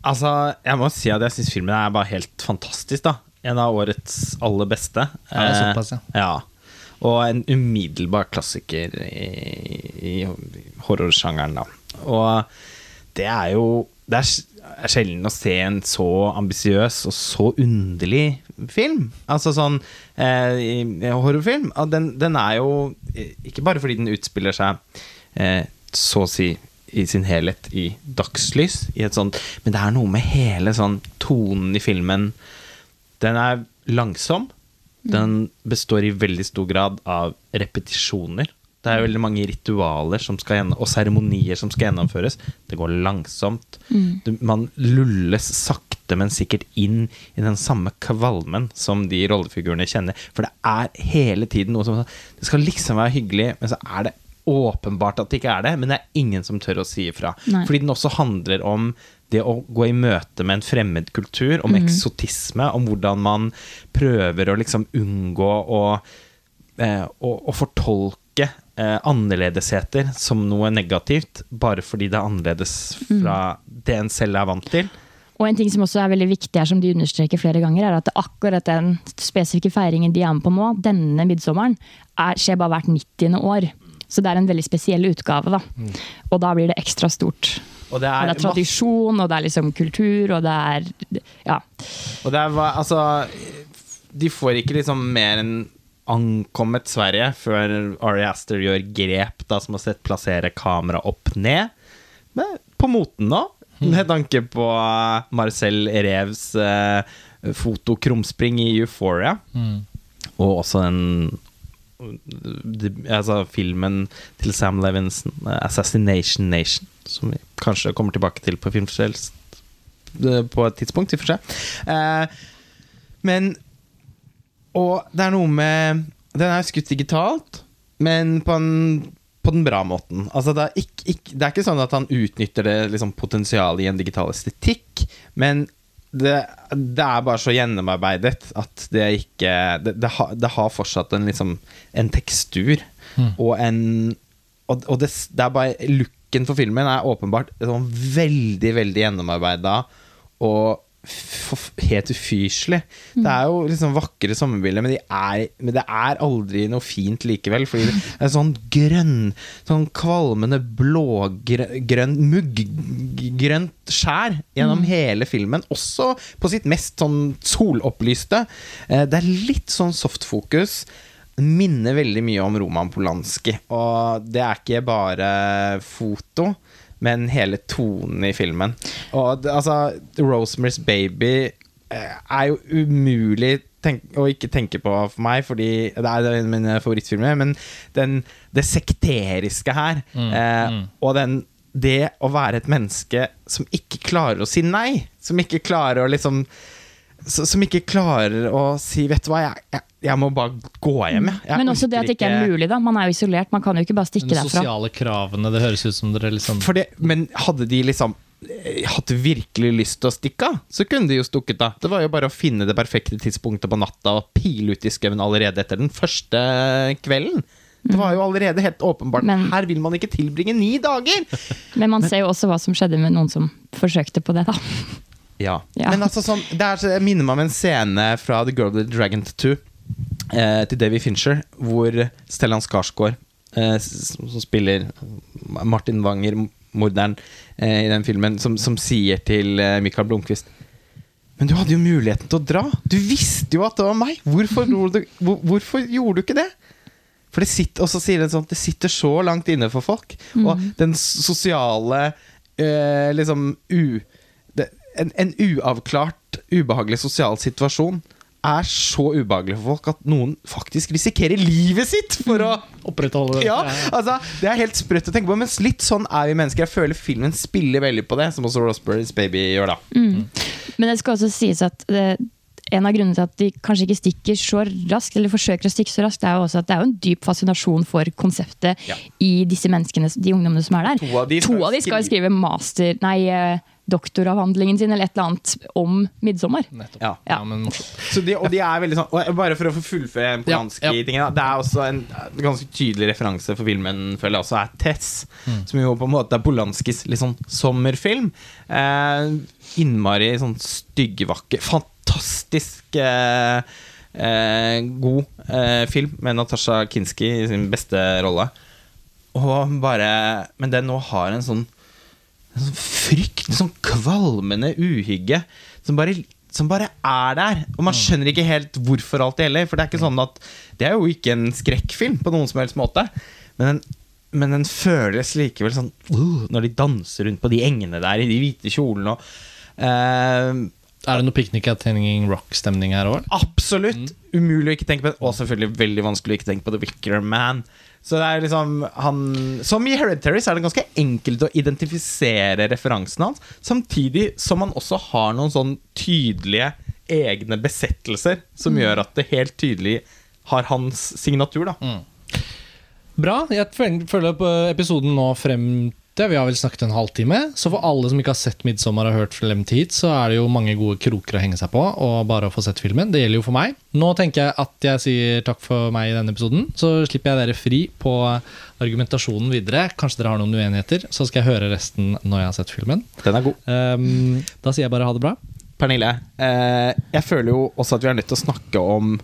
Altså, jeg må si at jeg syns filmen er bare helt fantastisk, da. En av årets aller beste. Ja, det er såpass, ja. Eh, ja. Og en umiddelbar klassiker i, i horrorsjangeren, da. Og det er jo Det er sjelden å se en så ambisiøs og så underlig film. Altså sånn eh, horrorfilm. Den, den er jo eh, Ikke bare fordi den utspiller seg eh, så å si i sin helhet i dagslys, i sånt, men det er noe med hele sånn tonen i filmen. Den er langsom, Den består i veldig stor grad av repetisjoner. Det er veldig mange ritualer som skal gjennom, og seremonier som skal gjennomføres. Det går langsomt. Mm. man lulles sakte, men sikkert inn i den samme kvalmen som de rollefigurene kjenner. For det er hele tiden noe som Det skal liksom være hyggelig, men så er det åpenbart at det ikke er det. Men det er ingen som tør å si ifra. Nei. Fordi den også handler om det å gå i møte med en fremmed kultur, om eksotisme, om hvordan man prøver å liksom unngå å, eh, å, å fortolke eh, annerledesheter som noe negativt, bare fordi det er annerledes fra det en selv er vant til. Og en ting som også er veldig viktig her, som de understreker flere ganger, er at akkurat den spesifikke feiringen de er med på nå, denne midsommeren, er, skjer bare hvert 90. år. Så det er en veldig spesiell utgave, da. Og da blir det ekstra stort. Og det Og er, det er tradisjon, og det er liksom kultur, og det er Ja. og det er hva- altså De får ikke liksom mer enn ankommet Sverige før Ari Aster gjør grep da som å sette, plassere kamera opp ned. Men på moten nå, med tanke på Marcel Revs eh, fotokrumspring i Euphoria. Og også den de- altså filmen til Sam Levinson, eh, 'Assassination Nation', som vi kanskje kommer tilbake til på eh, på et tidspunkt. Vi får se. Eh, men Og det er noe med Den er skutt digitalt, men på, en, på den bra måten. Altså det, er ikke, ikke, det er ikke sånn at han utnytter det liksom, potensialet i en digital estetikk, men det, det er bare så gjennomarbeidet at det ikke Det, det, har, det har fortsatt en, liksom, en tekstur og en Og, og det, er bare Looken for filmen er åpenbart sånn veldig, veldig gjennomarbeida og helt ufyselig. Det er jo liksom vakre sommerbilder, men, de er, men det er aldri noe fint likevel. Fordi det er sånn grønn, sånn kvalmende blågrønn Mugggrønt skjær gjennom hele filmen. Også på sitt mest sånn solopplyste. Eh, Det er litt sånn softfokus. Minner veldig mye om Roman Polanski. Og det er ikke bare foto, men hele tonen i filmen. Og altså, Rosemary's Baby eh, er jo umulig tenk, å ikke tenke på for meg, fordi det er en av mine favorittfilmer. Men den, det sekteriske her, eh, og den det å være et menneske som ikke klarer å si nei, som ikke klarer å liksom som ikke klarer å si 'vet du hva, jeg, jeg, jeg må bare gå hjem', jeg. jeg. Men også det at det ikke er mulig, da. Man er jo isolert, man kan jo ikke bare stikke De derfra. sosiale kravene, det høres ut som dere liksom Fordi, men hadde de liksom eh, hatt virkelig lyst til å stikke av, så kunne de jo stukket av. Det var jo bare å finne det perfekte tidspunktet på natta og pile ut i skauen allerede etter den første kvelden. Det var jo allerede helt åpenbart. Men- Her vil man ikke tilbringe ni dager! Men man ser jo også hva som skjedde med noen som forsøkte på det, da. Ja. Ja. Men altså sånn Det er, så- det minner meg om en scene fra The Girl with the Dragon 2 eh, til Davy Fincher, hvor Stellan Skarsgård, eh, som spiller Martin Wanger, morderen eh, i den filmen, som, som sier til eh, Michael Blomkvist Men du hadde jo muligheten til å dra. Du visste jo at det var meg! Hvorfor, du, hvor, hvorfor gjorde du ikke det? For det sitter, også sier det, sånn Det sitter så langt inne for folk. Og den sosiale eh, Liksom u, en, en uavklart, ubehagelig sosial situasjon er så ubehagelig for folk at noen faktisk risikerer livet sitt for å opprettholde det. ja, altså, Det er helt sprøtt å tenke på, men litt sånn er vi mennesker. Jeg føler filmen spiller veldig på det, som også Rosbergs Baby gjør, da. Men det skal også sies at det, en av grunnene til at de kanskje ikke stikker så raskt, eller forsøker å stikke så raskt, det er jo også at det er jo en dyp fascinasjon for konseptet Ja. i disse menneskene, de ungdommene som er der. To av de to av de skal jo skrive master, nei, eh, doktoravhandlingen sin eller et eller annet om midtsommer. Ja. Ja. men. Så de, og de er veldig sånn og Bare for å få fullføre den Ja, polanski ja. tingen Det er også en ganske tydelig referanse for filmen føler jeg også er Tess, som jo på en måte er Polanskis litt sånn sommerfilm. Eh, innmari sånn styggvakker, fantastisk eh, eh, god eh, film med Natasha Kinski i sin beste rolle. Og bare Men den nå har en sånn en sånn frykt, en sånn kvalmende uhygge som bare, som bare er der. Og man skjønner ikke helt hvorfor alt det gjelder. For det er ikke sånn at Det er jo ikke en skrekkfilm på noen som helst måte. Men den, men den føles likevel sånn uh, Når de danser rundt på de engene der i de hvite kjolene og eh, Er det noe Picnic at Hanging Rock-stemning her òg? Absolutt! Umulig å ikke tenke på det. Og selvfølgelig veldig vanskelig å ikke tenke på The Wicker Man. Så det er liksom han Som i Hereditary så er det ganske enkelt å identifisere referansen hans, samtidig som han også har noen sånn tydelige egne besettelser som gjør at det helt tydelig har hans signatur, da. Bra. Jeg følger på episoden nå frem til Vi har vel snakket en halvtime. Så for alle som ikke har sett 'Midtsommer' og hørt frem til hit, så er det jo mange gode kroker å henge seg på, og bare å få sett filmen. Det gjelder jo for meg. Nå tenker jeg at jeg sier takk for meg i denne episoden. Så slipper jeg dere fri på argumentasjonen videre. Kanskje dere har noen uenigheter. Så skal jeg høre resten når jeg har sett filmen. Den er god. Um, da sier jeg bare ha det bra. Pernille, eh, jeg føler jo også at vi er nødt til å snakke om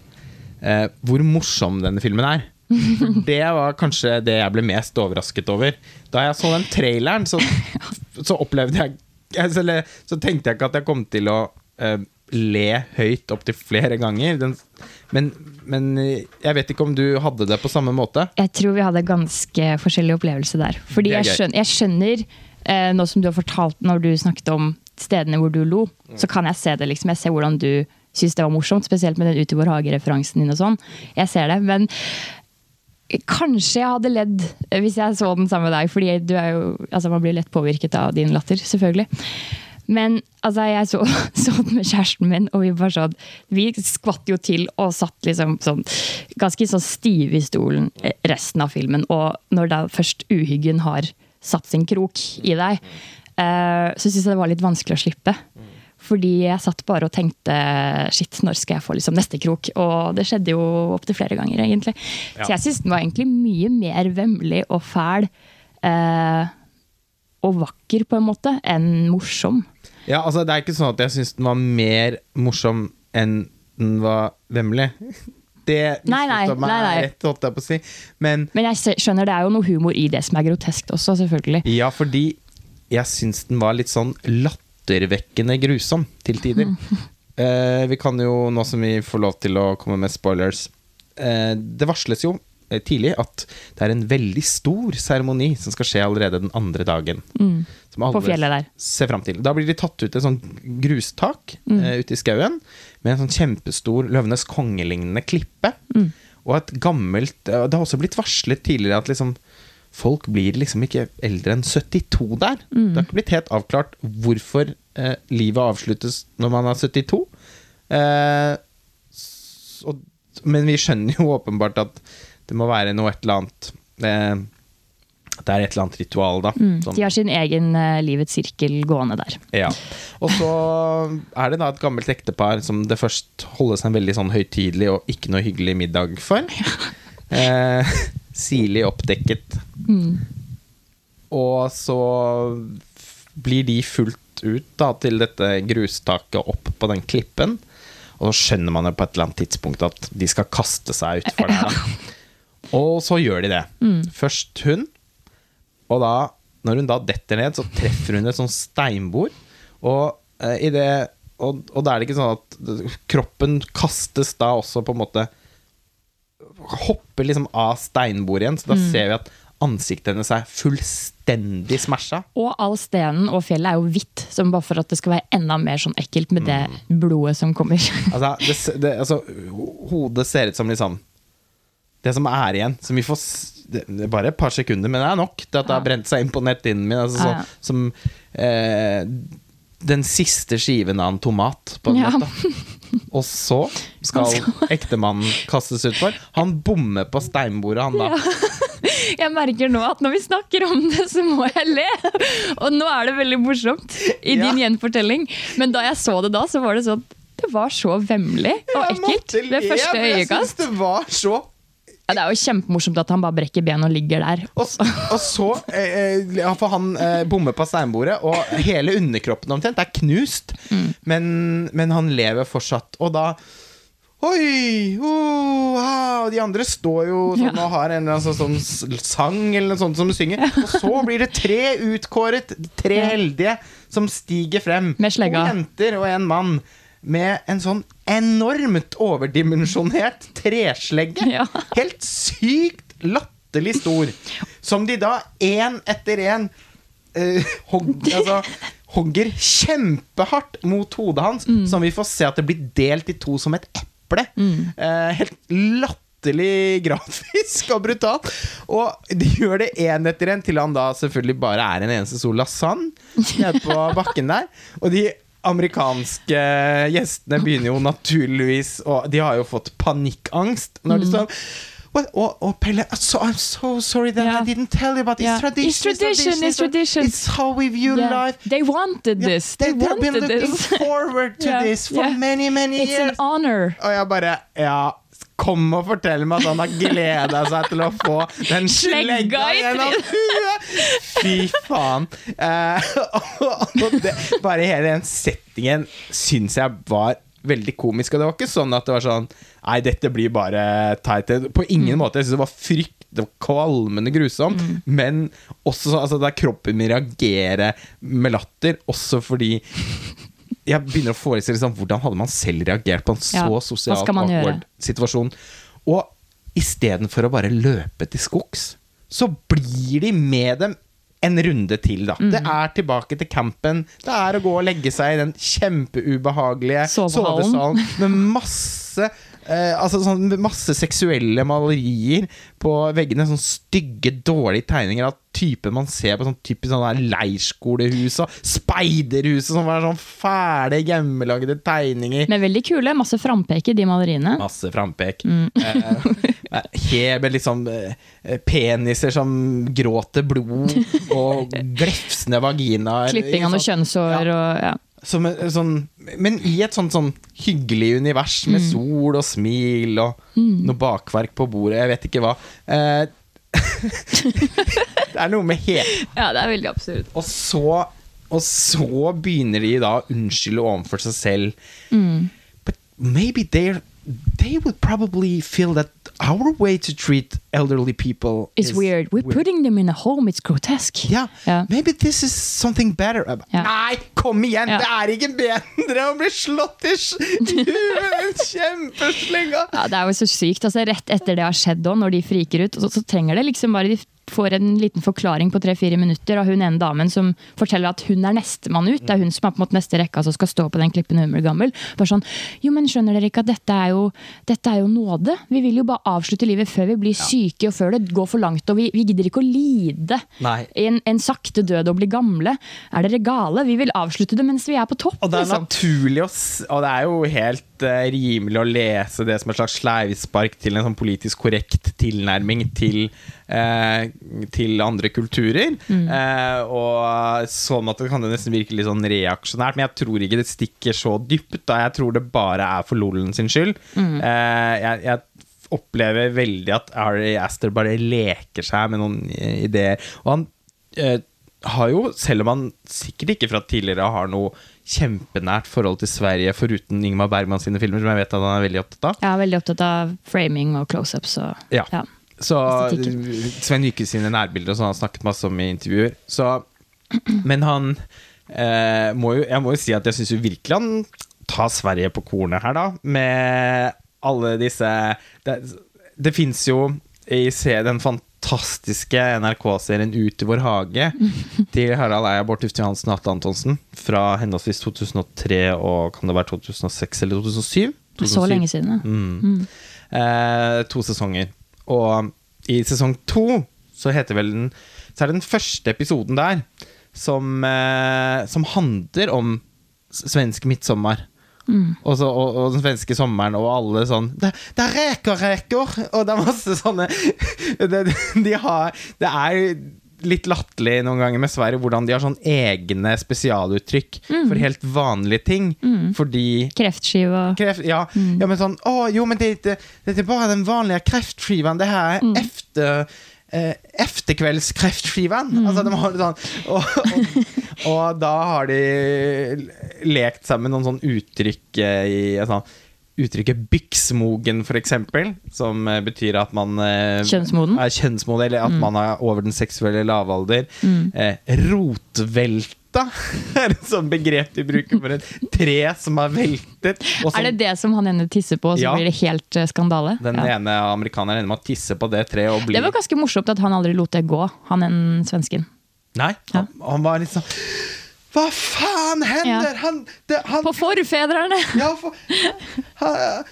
eh, hvor morsom denne filmen er. Det var kanskje det jeg ble mest overrasket over. Da jeg så den traileren, så, så opplevde jeg eller, Så tenkte jeg ikke at jeg kom til å uh, le høyt opptil flere ganger. Den, men, men eh, jeg vet ikke om du hadde det på samme måte. Jeg tror vi hadde ganske forskjellig opplevelse der. Fordi jeg skjønner, jeg skjønner uh, nå som du har fortalt når du snakket om stedene hvor du lo, Mm. så kan jeg se det. liksom. Jeg ser hvordan du syns det var morsomt, spesielt med den Ut i vår hage-referansen din og sånn. Jeg ser det, men Kanskje jeg hadde ledd eh, hvis jeg så den sammen med deg, fordi jo, altså man blir lett påvirket av din latter, selvfølgelig. Men altså, jeg så, så den med kjæresten min, og vi bare sånn Vi skvatt jo til og satt liksom sånn ganske så stive i stolen eh, resten av filmen. Og når da først uhyggen har satt sin krok i deg, eh, så syns jeg det var litt vanskelig å slippe. Fordi jeg satt bare og tenkte shit, når skal jeg få liksom neste krok? Og det skjedde jo opptil flere ganger, egentlig. Så jeg syns den var egentlig mye mer vemmelig og fæl eh, og vakker, på en måte, enn morsom. Ja, altså Det er ikke sånn at jeg syns den var mer morsom enn den var vemmelig. Det Nei, nei, meg nei, nei. rett, holdt jeg på å si. Men Men jeg skjønner det er jo noe humor i det som er groteskt også, selvfølgelig. ja, fordi jeg syns den var litt sånn lattervekkende grusom til tider. Eh, vi kan jo, nå som vi får lov til å komme med spoilers eh, Det varsles jo eh, tidlig at det er en veldig stor seremoni som skal skje allerede den andre dagen. Som alle På fjellet der. ser fram til. Da blir de tatt ut et sånt grustak eh, ute i skauen med en sånn kjempestor Løvenes konge-lignende klippe. Og et gammelt eh, Det har også blitt varslet tidligere at liksom folk blir liksom ikke eldre enn 72 der. Det har ikke blitt helt avklart hvorfor eh, livet avsluttes når man er 72. Eh, så, men vi skjønner jo åpenbart at det må være noe et eller annet eh, Det er et eller annet ritual, da. som- De har sin egen eh, livets sirkel gående der. ja. Og så er det da et gammelt ektepar som det først holdes en veldig sånn høytidelig og ikke noe hyggelig middag for. Ja. Eh, Sirlig oppdekket. Og så blir de fulgt ut da til dette grustaket opp på den klippen. Og så skjønner man jo på et eller annet tidspunkt at de skal kaste seg utfor der. da. Og så gjør de det. Først hun, og da, når hun da detter ned, så treffer hun et sånn steinbord. Og, eh, i det, og, og da er det ikke sånn at kroppen kastes da også på en måte Hopper liksom av steinbordet igjen, så da ser vi at ansiktet hennes er fullstendig smasha. Og all stenen og fjellet er jo hvitt, som bare for at det skal være enda mer sånn ekkelt med det blodet som kommer. Altså, det, det, altså, hodet ser ut som liksom Det som er igjen, som vi får det, er bare et par sekunder, men det er nok til at det har brent seg inn på netthinnen min. Altså, Ja, ja. som eh, den siste skiven av en tomat, på en Ja. måte. Og så skal ektemannen kastes utfor. Han bommer på steinbordet, han da. Jeg merker nå at når vi snakker om det, så må jeg le. Og nå er det veldig morsomt i din Ja. gjenfortelling. Men da jeg så det da, så var det sånn Det var så vemmelig og ekkelt ved første øyekast. jeg synes Det var så Ja, det er jo kjempemorsomt at han bare brekker ben og ligger der. Og, og så eh, får han eh, bommer på steinbordet, og hele underkroppen omtrent er knust. Men, men han lever fortsatt. Og da Oi! Oh, ah, og de andre står jo sånn Ja. og har en eller annen sånn, sånn sang eller noe sånt som synger. Og så blir det tre utkåret, tre heldige, som stiger frem. Med slegga. To jenter og en mann. Med en sånn enormt overdimensjonert treslegge. Ja. Helt sykt latterlig stor. Som de da én etter én uh, hogg, altså, hogger kjempehardt mot hodet hans, som vi får se at det blir delt i to som et eple. Eh, helt latterlig grafisk og brutalt. Og de gjør det én etter en, til han da selvfølgelig bare er en eneste sol lasagne nede på bakken der. Og de amerikanske gjestene begynner jo naturligvis Og de har jo fått panikkangst når de står What? Og, og Pelle so, I'm so sorry that yeah. I didn't tell you about Ja. It's tradition, It's tradition, it's tradition. It's how we view Yeah. life. They wanted Yeah, this. They, they, have been looking this. forward to Yeah, this for yeah. many, many It's an years. honor. Og jeg bare Ja, kom og fortell meg at han har gleda seg til å få den Slegga gjennom huet! Fy faen. Eh, og og det, bare hele den settingen syns jeg var veldig komisk. Og det var ikke sånn at det var sånn Nei, dette blir bare teit. På ingen måte. Jeg synes det var frykt det var kvalmende grusomt, men også så, altså, der kroppen min reagerer med latter, også fordi jeg begynner å forestille liksom, hvordan hadde man selv reagert på en så Ja, sosialt awkward situasjon. Og istedenfor å bare løpe til skogs, så blir de med dem en runde til, da. Mm. Det er tilbake til campen. Det er å gå og legge seg i den kjempeubehagelige sovesalen med masse eh, altså sånn masse seksuelle malerier på veggene. Sånn stygge, dårlige tegninger av typen man ser på sånn typisk sånn leirskolehus og speiderhuset. Som sånn, sånn fæle, hjemmelagde tegninger. Men veldig kule. Masse frampek i de maleriene. Masse frampek. Mm. Eh, he- med liksom eh, peniser som gråter blod, og glefsende vaginaer. Klipping av noen Sånn- ja. og ja. Som sånn, men i et sånt sånn hyggelig univers med Mm. sol og smil og noe bakverk på bordet. Jeg vet ikke hva. Eh, det er noe med helt ja, det er veldig absurd. Og så, og så begynner de da å unnskylde overfor seg selv. Mm. But maybe They would probably feel that our way to treat elderly people It's is weird. We're putting them in a home. It's grotesque. Yeah. yeah. maybe this is something better. Ba, Nei, kom igjen! Yeah. Det er ikke bedre å bli slått i huet! Ja, det er jo så sykt. Altså, rett etter det har skjedd, når de friker ut, så, så trenger det liksom bare de får en liten forklaring på tre-fire minutter av hun ene damen som forteller at hun er nestemann ut. Det er hun som er på en måte neste rekka som skal stå på den klippen hun blir gammel. Bare sånn Jo, men skjønner dere ikke at dette er jo, dette er jo nåde? Vi vil jo bare avslutte livet før vi blir syke, og før det går for langt. Og vi, vi gidder ikke å lide en, en sakte død og bli gamle. Er dere gale? Vi vil avslutte det mens vi er på topp. Og det er liksom. naturlig å Og det er jo helt rimelig å lese det som et slags sleivspark til en sånn politisk korrekt tilnærming til, eh, til andre kulturer. Eh, og sånn at det kan det nesten virke litt sånn reaksjonært, men jeg tror ikke det stikker så dypt. Da. Jeg tror det bare er for lollen sin skyld. Eh, jeg, jeg opplever veldig at Ari Aster bare leker seg med noen ideer. Og han eh, har jo, selv om han sikkert ikke fra tidligere har noe kjempenært forhold til Sverige, foruten Ingmar Bergman sine filmer, som jeg vet at han er veldig opptatt av. Er veldig opptatt av framing og close-ups. og Ja. ja. Så Sven Nyke sine nærbilder og sånn han snakket masse om i intervjuer. Så, men han eh, må jo, Jeg må jo si at jeg syns virkelig han tar Sverige på kornet her, da. Med alle disse Det, det fins jo i se den fantastiske NRK-serien Ut i vår hage til Harald Eia, Bård Tufte Johansen og Atle Antonsen fra henholdsvis 2003 og kan det være 2006 eller 2007? Så lenge siden, ja. Mm. Eh, to sesonger. Og i sesong to så heter vel den Så er det den første episoden der som, eh, som handler om svensk midtsommer. Og, så, og, og den svenske sommeren og alle sånn Det, det er reker, reker! Og det er masse sånne det, de har, det er litt latterlig noen ganger med Sverige hvordan de har sånn egne spesialuttrykk for helt vanlige ting. Fordi Kreftskive og Kreft, ja, ja, men sånn Å, jo, men det er det er bare den vanlige kreftskiven. Det her er efter eh, efterkveldskreftskivan. Altså, de har det sånn og, og, og da har de lekt sammen noen sånn uttrykk eh, i sånn, Uttrykket 'byksmogen', for eksempel, som eh, betyr at man eh, Kjønnsmoden? Er kjønnsmoden, eller at man er over den seksuelle lavalder. Eh, rotvelta er et sånt begrep de bruker for et tre som er veltet. som- Er det det som han ene tisser på, og så Ja. blir det helt eh, skandale? Den Ja. ene amerikaneren ender med å tisse på det treet og bli Det var ganske morsomt at han aldri lot det gå, han enn svensken. Nei, han, han var sånn Hva faen hender? Ja. Han, det, han På forfedrene! Ja, for han,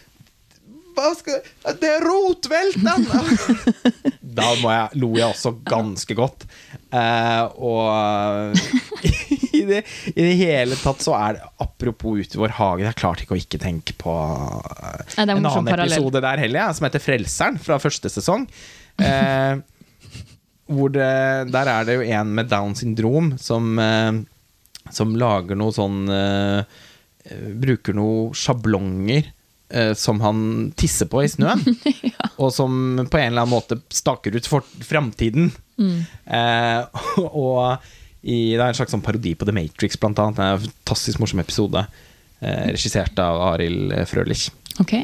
skal Det er rotvelten! da jeg, lo jeg også ganske godt. Eh, og i det, i det hele tatt så er det Apropos Ute i vår hage, jeg klarte ikke å ikke tenke på er en annen parallell. episode der heller, ja, som heter Frelseren, fra første sesong. Uh, hvor det, der er det jo en med Down syndrom som, som lager noe sånn Bruker noe sjablonger som han tisser på i snøen. Og som på en eller annen måte staker ut for framtiden. Eh, og i, det er en slags sånn parodi på The Matrix, blant annet. Det er en fantastisk morsom episode. Eh, regissert av Arild Frølich. Ok.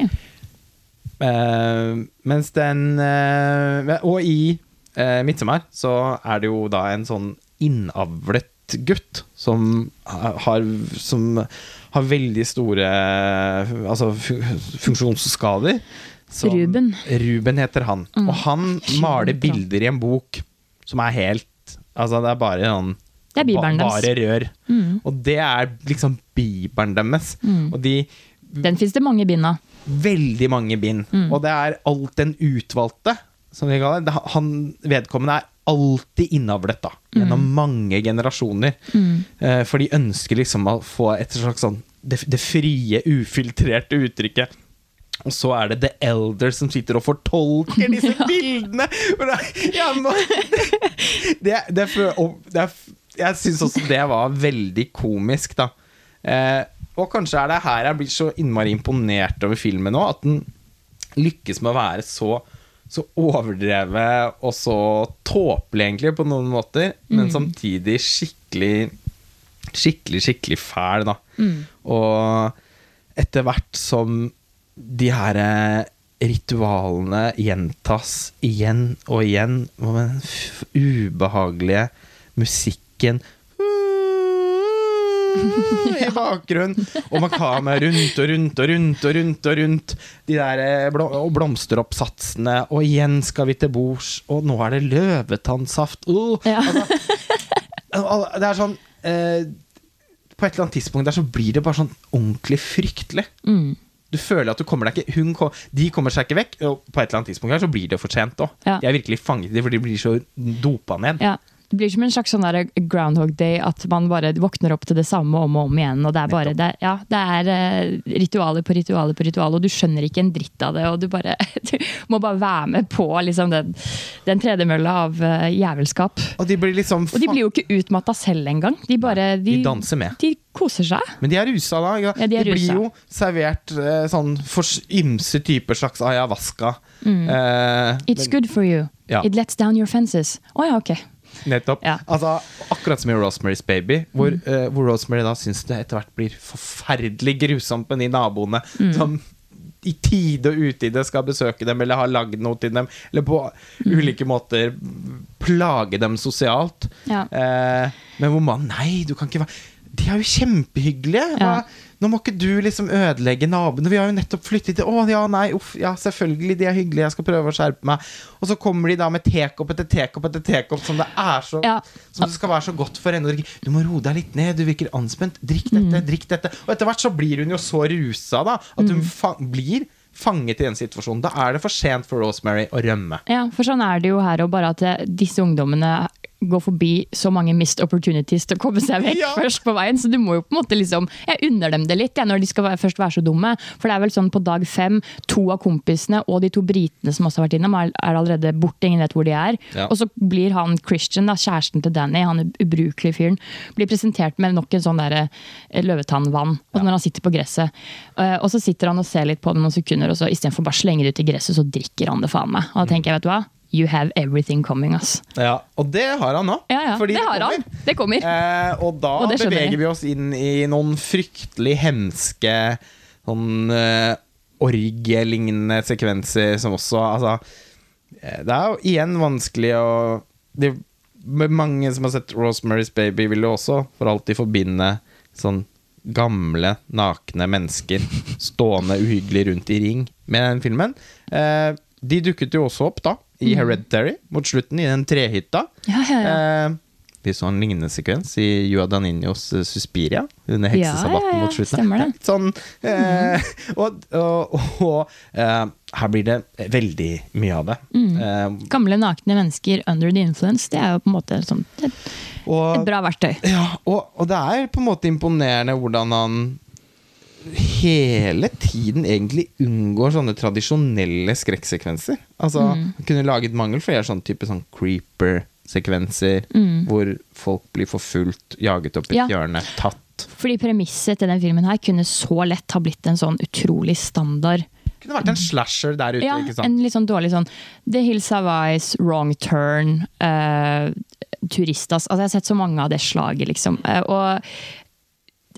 Eh, mens den eh, Og i eh, 'Midtsommer' så er det jo da en sånn innavlet gutt som har, som har veldig store altså, funksjonsskader. Som- Ruben. Ruben heter han. Og han maler bilder i en bok som er helt Altså, det er bare sånn Det er bibelen ba-. Bare rør. Og det er liksom bibelen deres. Og de Den fins det mange bind av. veldig mange bind. Og det er alt den utvalgte, som vi kaller det. Han, vedkommende er alltid innavlet, da. Gjennom mange generasjoner. Eh, for de ønsker liksom å få et slags sånn det, det frie, ufiltrerte uttrykket. Og så er det The Elder som sitter og fortolker disse bildene! Ja, det- Jeg, må, det, det, og det, jeg syns også det var veldig komisk, da. Eh, og kanskje er det her jeg blir så innmari imponert over filmen nå, at den lykkes med å være så så overdrevet og så tåpelig, egentlig, på noen måter, men samtidig skikkelig Skikkelig, skikkelig fæl, da. Og etter hvert som de her eh, ritualene gjentas igjen og igjen, og den ubehagelige musikken i bakgrunnen, og med kamera rundt og rundt og rundt og rundt og rundt de der eh, og blomsteroppsatsene, og igjen skal vi til bords, og nå er det løvetannsaft. Uh, Ja. altså, Det er sånn eh, På et eller annet tidspunkt der så blir det bare sånn ordentlig fryktelig. Mm. Du føler at du kommer deg ikke kom, De kommer seg ikke vekk, og på et eller annet tidspunkt her så blir det for sent òg. Ja. De er virkelig fanget i det, for de blir så dopa ned. Ja. Det blir som en slags sånn groundhog day, at man bare våkner opp til det samme om og om igjen. og Det er bare, det, er- ja, det er eh, ritualer på ritualer på ritualer, og du skjønner ikke en dritt av det. og Du, bare, du må bare være med på liksom, den, den tredemølla av uh, jævelskap. Og de blir liksom Og de blir jo ikke utmatta selv engang. De bare De danser med. De koser seg. Men de er rusa, da. Ja, de er blir jo servert eh, sånn for ymse typer slags ayahuasca. Eh, Mm. It's men- good for you. Ja. It lets down your fences. Å ja, ok. Nettopp. Ja. Altså, akkurat som i Rosemary's Baby, hvor, Mm. uh, hvor Rosemary da syns det etter hvert blir forferdelig grusomt med de naboene Mm. som i tide og utide skal besøke dem eller har lagd noe til dem, eller på Mm. ulike måter plage dem sosialt. Ja. Uh, men hvor man Nei, du kan ikke være De er jo kjempehyggelige! Hva? Nå må ikke du liksom ødelegge naboene. Vi har jo nettopp flyttet til Å ja, nei, uff, ja, selvfølgelig, de er hyggelige, jeg skal prøve å skjerpe meg. Og så kommer de da med tekopp etter tekopp etter tekopp som det er så Ja. Som det skal være så godt for henne. Du må roe deg litt ned, du virker anspent. Drikk dette, drikk dette. Og etter hvert så blir hun jo så rusa da at hun fa blir fanget i den situasjonen. Da er det for sent for Rosemary å rømme. Ja, for sånn er det jo her, og bare at eh, disse ungdommene går forbi så mange missed opportunities til å komme seg vekk Ja. først på veien. Så du må jo på en måte liksom Jeg unner dem det litt, jeg, når de skal være, først være så dumme. For det er vel sånn på dag fem, to av kompisene og de to britene som også har vært innom, er, er allerede borte. Ingen vet hvor de er. Ja. Og så blir han Christian, da, kjæresten til Danny, han ubrukelige fyren, blir presentert med nok en sånn der eh, løvetannvann og når han sitter på gresset. Eh, og så sitter han og ser litt på det noen sekunder, og så istedenfor bare å slenge det ut i gresset, så drikker han det faen meg. Og da tenker jeg, vet du hva? You have everything coming, ass. Ja, Og det har han nå. Ja, ja, fordi det har han. kommer. Det kommer. Eh, og da Og det beveger vi oss inn i noen fryktelig hemske sånn uh, orgielignende sekvenser som også Altså eh, Det er jo igjen vanskelig å det, Mange som har sett Rosemary's Baby, vil jo også for alltid forbinde sånn gamle, nakne mennesker stående uhyggelig rundt i ring med den filmen. Eh, de dukket jo også opp da, i Hereditary, mot slutten, i den trehytta. Ja, ja, ja. Eh, Vi så en lignende sekvens i Jua Daninos eh, Suspiria under heksesabbaten mot slutten. Litt Sånn, eh, og og, og eh, her blir det veldig mye av det. Mm. Eh, Gamle, nakne mennesker under the influence, det er jo på en måte sånn, et, et bra verktøy. ja, og, og det er på en måte imponerende hvordan han hele tiden egentlig unngår sånne tradisjonelle skrekksekvenser. Altså, Mm. Kunne laget mange flere sånne type sånn creeper-sekvenser, hvor folk blir forfulgt, jaget opp i et Ja. hjørne, tatt. Fordi premisset til den filmen her kunne så lett ha blitt en sånn utrolig standard kunne vært en slasher der ute. Ja, en litt sånn dårlig sånn The Hills Have Eyes, Wrong Turn, uh, Turistas Altså, jeg har sett så mange av det slaget, liksom. Uh, og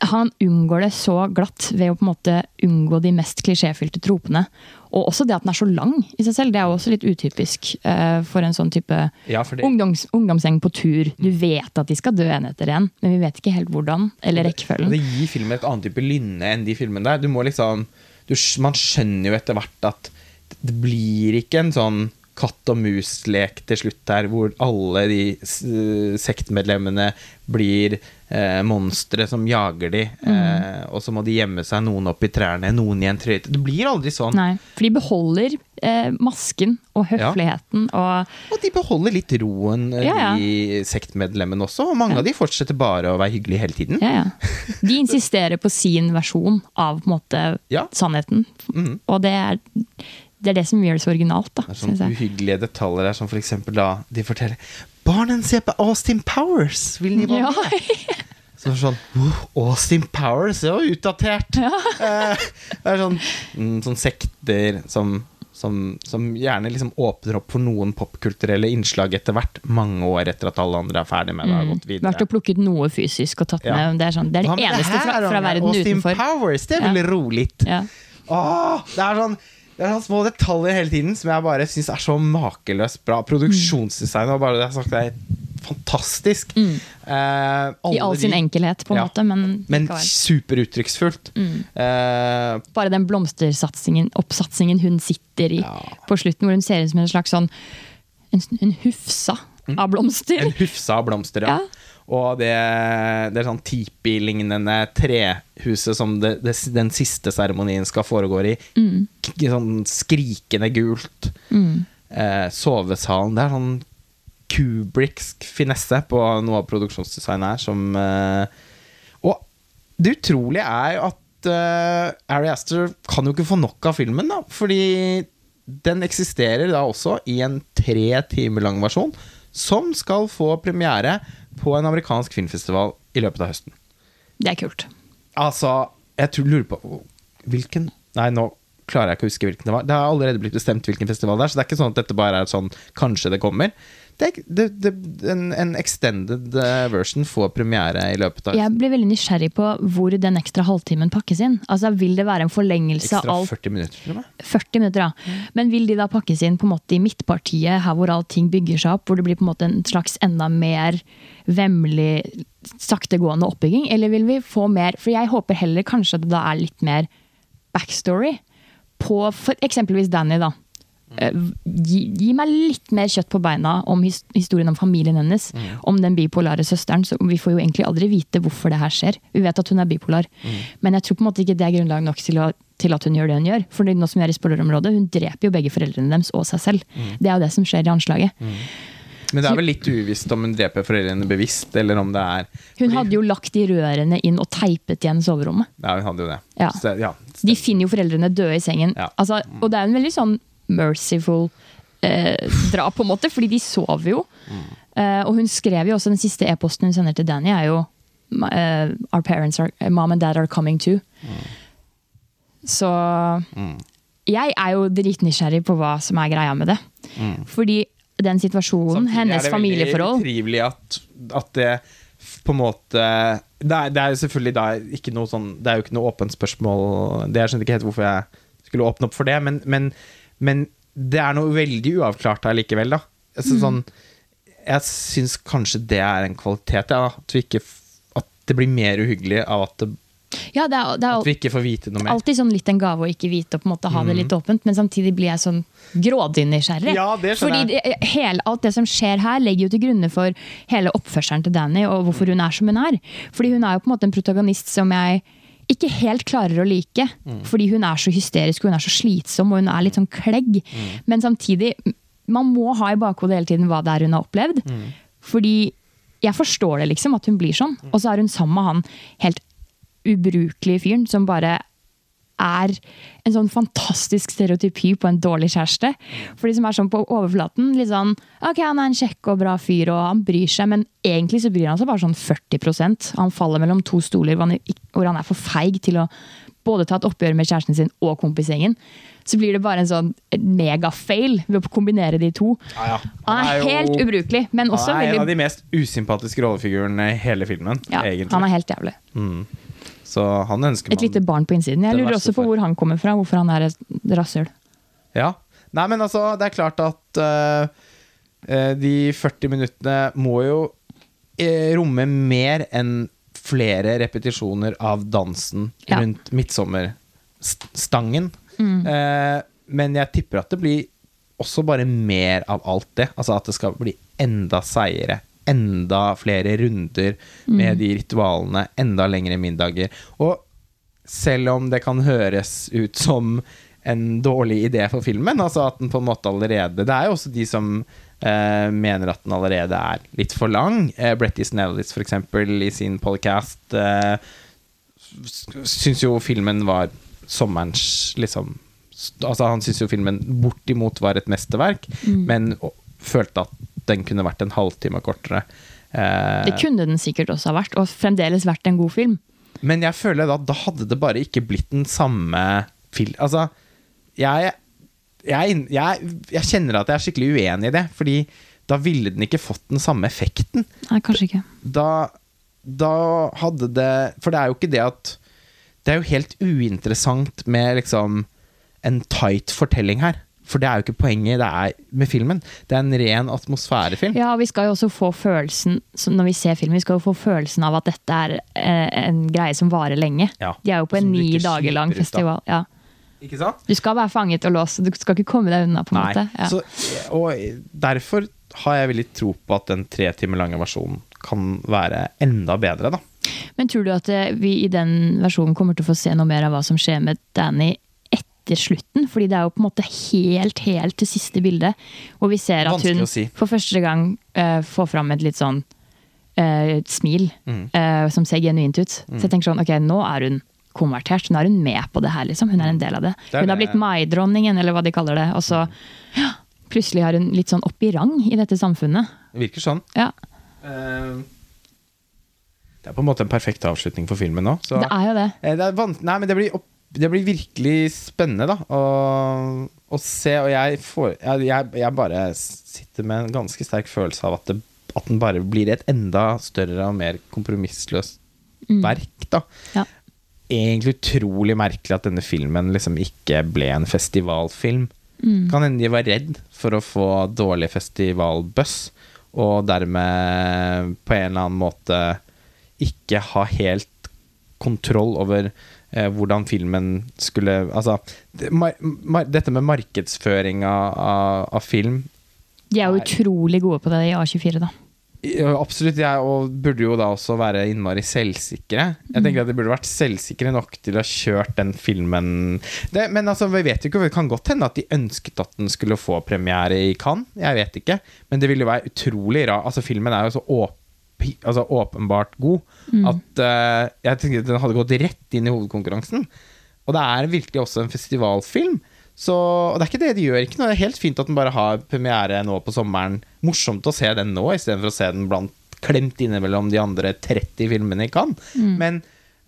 han unngår det så glatt ved å på en måte unngå de mest klisjéfylte tropene. Og også det at den er så lang i seg selv. Det er jo også litt utypisk uh, for en sånn type Ja, det- ungdoms, ungdomsgjeng på tur. Du vet at de skal dø en etter en, men vi vet ikke helt hvordan. Eller rekkefølgen. Det gir filmen et annet type lynne enn de filmene der. Du må liksom du, Man skjønner jo etter hvert at det blir ikke en sånn katt og mus-lek til slutt her, hvor alle de sektmedlemmene blir eh, monstre som jager de, eh, og så må de gjemme seg, noen opp i trærne, noen i en trøyte. Det blir aldri sånn. Nei, for de beholder eh, masken og Ja. høfligheten og Og de beholder litt roen, eh, Ja, ja. de sektmedlemmene også, og mange av de fortsetter bare å være hyggelige hele tiden. Ja, ja. De insisterer på sin versjon av på en måte, Ja. sannheten. mm. Og det er, det er det som gjør det så originalt, da, Det er sånne uhyggelige detaljer her, som for eksempel da de forteller Barnen ser på Austin Powers! Vil de være Ja. med? Så det er sånn «Wow, Austin Powers er jo utdatert! Eh, det er sånn, mm, sånn sekter som, som, som gjerne liksom åpner opp for noen popkulturelle innslag etter hvert, mange år etter at alle andre er ferdig med det har gått videre. Vært og plukket noe fysisk og tatt Ja. med. Det er, sånn, det, er det eneste fra, fra verden Austin utenfor. Powers, det er Ja. roligt. Ja. Åh, det er sånn det er sånne små detaljer hele tiden som jeg bare syns er så makeløst bra. Produksjonsdesign og bare det jeg har sagt, det er fantastisk. Eh, Mm. I all sin de- enkelhet, på en Ja. måte, men, Men superuttrykksfullt. Mm. Eh, Bare den blomstersatsingen, oppsatsingen hun sitter i Ja. på slutten, hvor hun ser ut som en slags sånn En, en hufsa av blomster. Mm. en hufsa av blomster, ja. Ja. Og det, det sånn tipi-lignende trehuset som det, det, den siste seremonien skal foregå i. Mm. Sånn skrikende gult. Eh, sovesalen. Det er sånn Kubriksk finesse på noe av produksjonsdesignet her som eh, Og det utrolige er jo at eh, Ari Aster kan jo ikke få nok av filmen, da. Fordi den eksisterer da også i en tre timer lang versjon, som skal få premiere på en amerikansk filmfestival i løpet av høsten. Det er kult. Altså, jeg tror, lurer på Hvilken Nei, nå klarer jeg ikke å huske hvilken det var. Det har allerede blitt bestemt hvilken festival det er, så det er ikke sånn at dette bare er sånn Kanskje det kommer. Det er, det, det, en, en extended eh, version får premiere i løpet av Jeg blir veldig nysgjerrig på hvor den ekstra halvtimen pakkes inn. Altså, Vil det være en forlengelse av Ekstra alt 40 minutter, tror jeg. 40 minutter, ja. Men vil de da pakkes inn på en måte i midtpartiet, her hvor allting bygger seg opp, hvor det blir på en måte en slags enda mer vemmelig, saktegående oppbygging? Eller vil vi få mer For jeg håper heller kanskje at det da er litt mer backstory på for eksempelvis Danny, da. Eh, Gi, gi meg litt mer kjøtt på beina om his, historien om familien hennes. Om den bipolare søsteren. Så vi får jo egentlig aldri vite hvorfor det her skjer. Vi vet at hun er bipolar, men jeg tror på en måte ikke det er grunnlag nok til, å, til at hun gjør det hun gjør. For nå som vi er i spoilerområdet, hun dreper jo begge foreldrene deres og seg selv. Det er jo det som skjer i anslaget. Men det er vel litt uvisst om hun dreper foreldrene bevisst, eller om det er Hun fordi- hadde jo lagt de rørene inn og teipet igjen soverommet. Ja, hun hadde jo det. Ja. Så, ja. De finner jo foreldrene døde i sengen. Ja. Altså, og det er en veldig sånn merciful eh, drap, på en måte, fordi de sover jo. Eh, og hun skrev jo også den siste e-posten hun sender til Danny, er jo eh, Our parents are, Mom and dad are coming too. Så jeg er jo dritnysgjerrig på hva som er greia med det. Fordi den situasjonen, Samtidig hennes familieforhold. det familieforhold veldig trivelig at, at det på en måte det er, det er jo selvfølgelig da ikke noe sånn Det er jo ikke noe åpent spørsmål. Det Jeg skjønner ikke helt hvorfor jeg skulle åpne opp for det, men, men, men det er noe veldig uavklart her likevel, da. Altså, sånn, jeg syns kanskje det er en kvalitet, ja. At, vi ikke, at det blir mer uhyggelig av at det Ja, det er, det er At vi ikke får vite noe mer. alltid sånn litt en gave å ikke vite og på en måte ha det litt åpent, men samtidig blir jeg sånn grådig nysgjerrig. Ja, det Fordi det, hele, alt det som skjer her, legger jo til grunne for hele oppførselen til Danny og hvorfor hun er som hun er. Fordi hun er jo på en måte en protagonist som jeg ikke helt klarer å like. Fordi hun er så hysterisk og hun er så slitsom og hun er litt sånn klegg. Men samtidig, man må ha i bakhodet hele tiden hva det er hun har opplevd. Fordi jeg forstår det liksom, at hun blir sånn. Og så er hun sammen med han helt ubrukelige fyren som bare er en sånn fantastisk stereotypi på en dårlig kjæreste. For de som er sånn på overflaten, litt sånn Ok, han er en kjekk og bra fyr, og han bryr seg, men egentlig så bryr han seg bare sånn 40% Han faller mellom to stoler hvor han, hvor han er for feig til å både ta et oppgjør med kjæresten sin og kompisgjengen. Så blir det bare en sånn megafail ved å kombinere de to. Ja, ja. Han er, helt ubrukelig, men også Han er en veldig av de mest usympatiske rollefigurene i hele filmen. ja, egentlig. Han er helt jævlig. Så han ønsker Et lite barn på innsiden. Jeg lurer også på hvor han kommer fra, hvorfor han er et rasshøl. Ja. Nei, men altså, det er klart at øh, de 40 minuttene må jo øh, romme mer enn flere repetisjoner av dansen Ja. rundt midtsommerstangen. Mm. Uh, men jeg tipper at det blir også bare mer av alt det. Altså at det skal bli enda seigere. Enda flere runder Mm. med de ritualene. Enda lengre middager. Og selv om det kan høres ut som en dårlig idé for filmen, altså at den på en måte allerede Det er jo også de som eh, mener at den allerede er litt for lang. Eh, Bretty Snellis, for eksempel, i sin podcast eh, syns jo filmen var sommerens liksom Altså Han syns jo filmen bortimot var et mesterverk, Mm. men følte at den kunne vært en halvtime kortere. Eh, Det kunne den sikkert også ha vært, og fremdeles vært en god film. men jeg føler da da hadde det bare ikke blitt den samme film... Altså, jeg, jeg, jeg, jeg kjenner at jeg er skikkelig uenig i det, fordi da ville den ikke fått den samme effekten. Nei, kanskje ikke. da, da hadde det For det er jo ikke det at Det er jo helt uinteressant med liksom en tight fortelling her. For det er jo ikke poenget det er med filmen. Det er en ren atmosfærefilm. Ja, og vi skal jo også få følelsen, når vi ser filmen, vi skal jo få følelsen av at dette er eh, en greie som varer lenge. Ja, De er jo på en ni dager lang festival. Ja. Ikke sant? Du skal være fanget og låst, du skal ikke komme deg unna. på en Nei. måte. Ja. Så, og derfor har jeg veldig tro på at den tre timer lange versjonen kan være enda bedre, da. Men tror du at eh, vi i den versjonen kommer til å få se noe mer av hva som skjer med Danny etter slutten? Fordi det er jo på en måte helt, helt til siste bilde. Og vi ser at hun si. for første gang uh, får fram et litt sånn uh, smil Mm. uh, som ser genuint ut. Så jeg tenker sånn, ok, nå er hun konvertert. Nå er hun med på det her, liksom. Hun er en del av det. Det hun har blitt maidronningen, eller hva de kaller det. Og så ja, plutselig har hun litt sånn opp i rang i dette samfunnet. Det virker sånn. Ja, Det er på en måte en perfekt avslutning for filmen nå. Så. det er jo det. Det, er Nei, men det, blir opp det blir virkelig spennende da å, å se. Og jeg, får, jeg, jeg, bare sitter med en ganske sterk følelse av at, det, at den bare blir et enda større og mer kompromissløst verk. da Ja. Egentlig utrolig merkelig at denne filmen liksom ikke ble en festivalfilm. Mm. Kan hende de var redd for å få dårlig festivalbuzz, og dermed på en eller annen måte ikke ha helt kontroll over hvordan filmen skulle Altså, det, mar, mar, dette med markedsføring av, av, av film De er jo utrolig gode på det i A24, da. Absolutt, jeg og burde jo da også være innmari selvsikre. Jeg tenker at De burde vært selvsikre nok til å ha kjørt den filmen det, Men altså, vi vet jo ikke, det kan godt hende at de ønsket at den skulle få premiere i Cannes. Jeg vet ikke. Men det ville jo være utrolig rart. Altså, filmen er jo så åp altså, åpenbart god at uh, jeg tenkte den hadde gått rett inn i hovedkonkurransen. Og det er virkelig også en festivalfilm. Så, og det er ikke det de gjør. ikke noe Det er helt fint at den bare har premiere nå på sommeren. Morsomt å se den nå, istedenfor å se den blant, klemt innimellom de andre 30 filmene i Cannes. Men,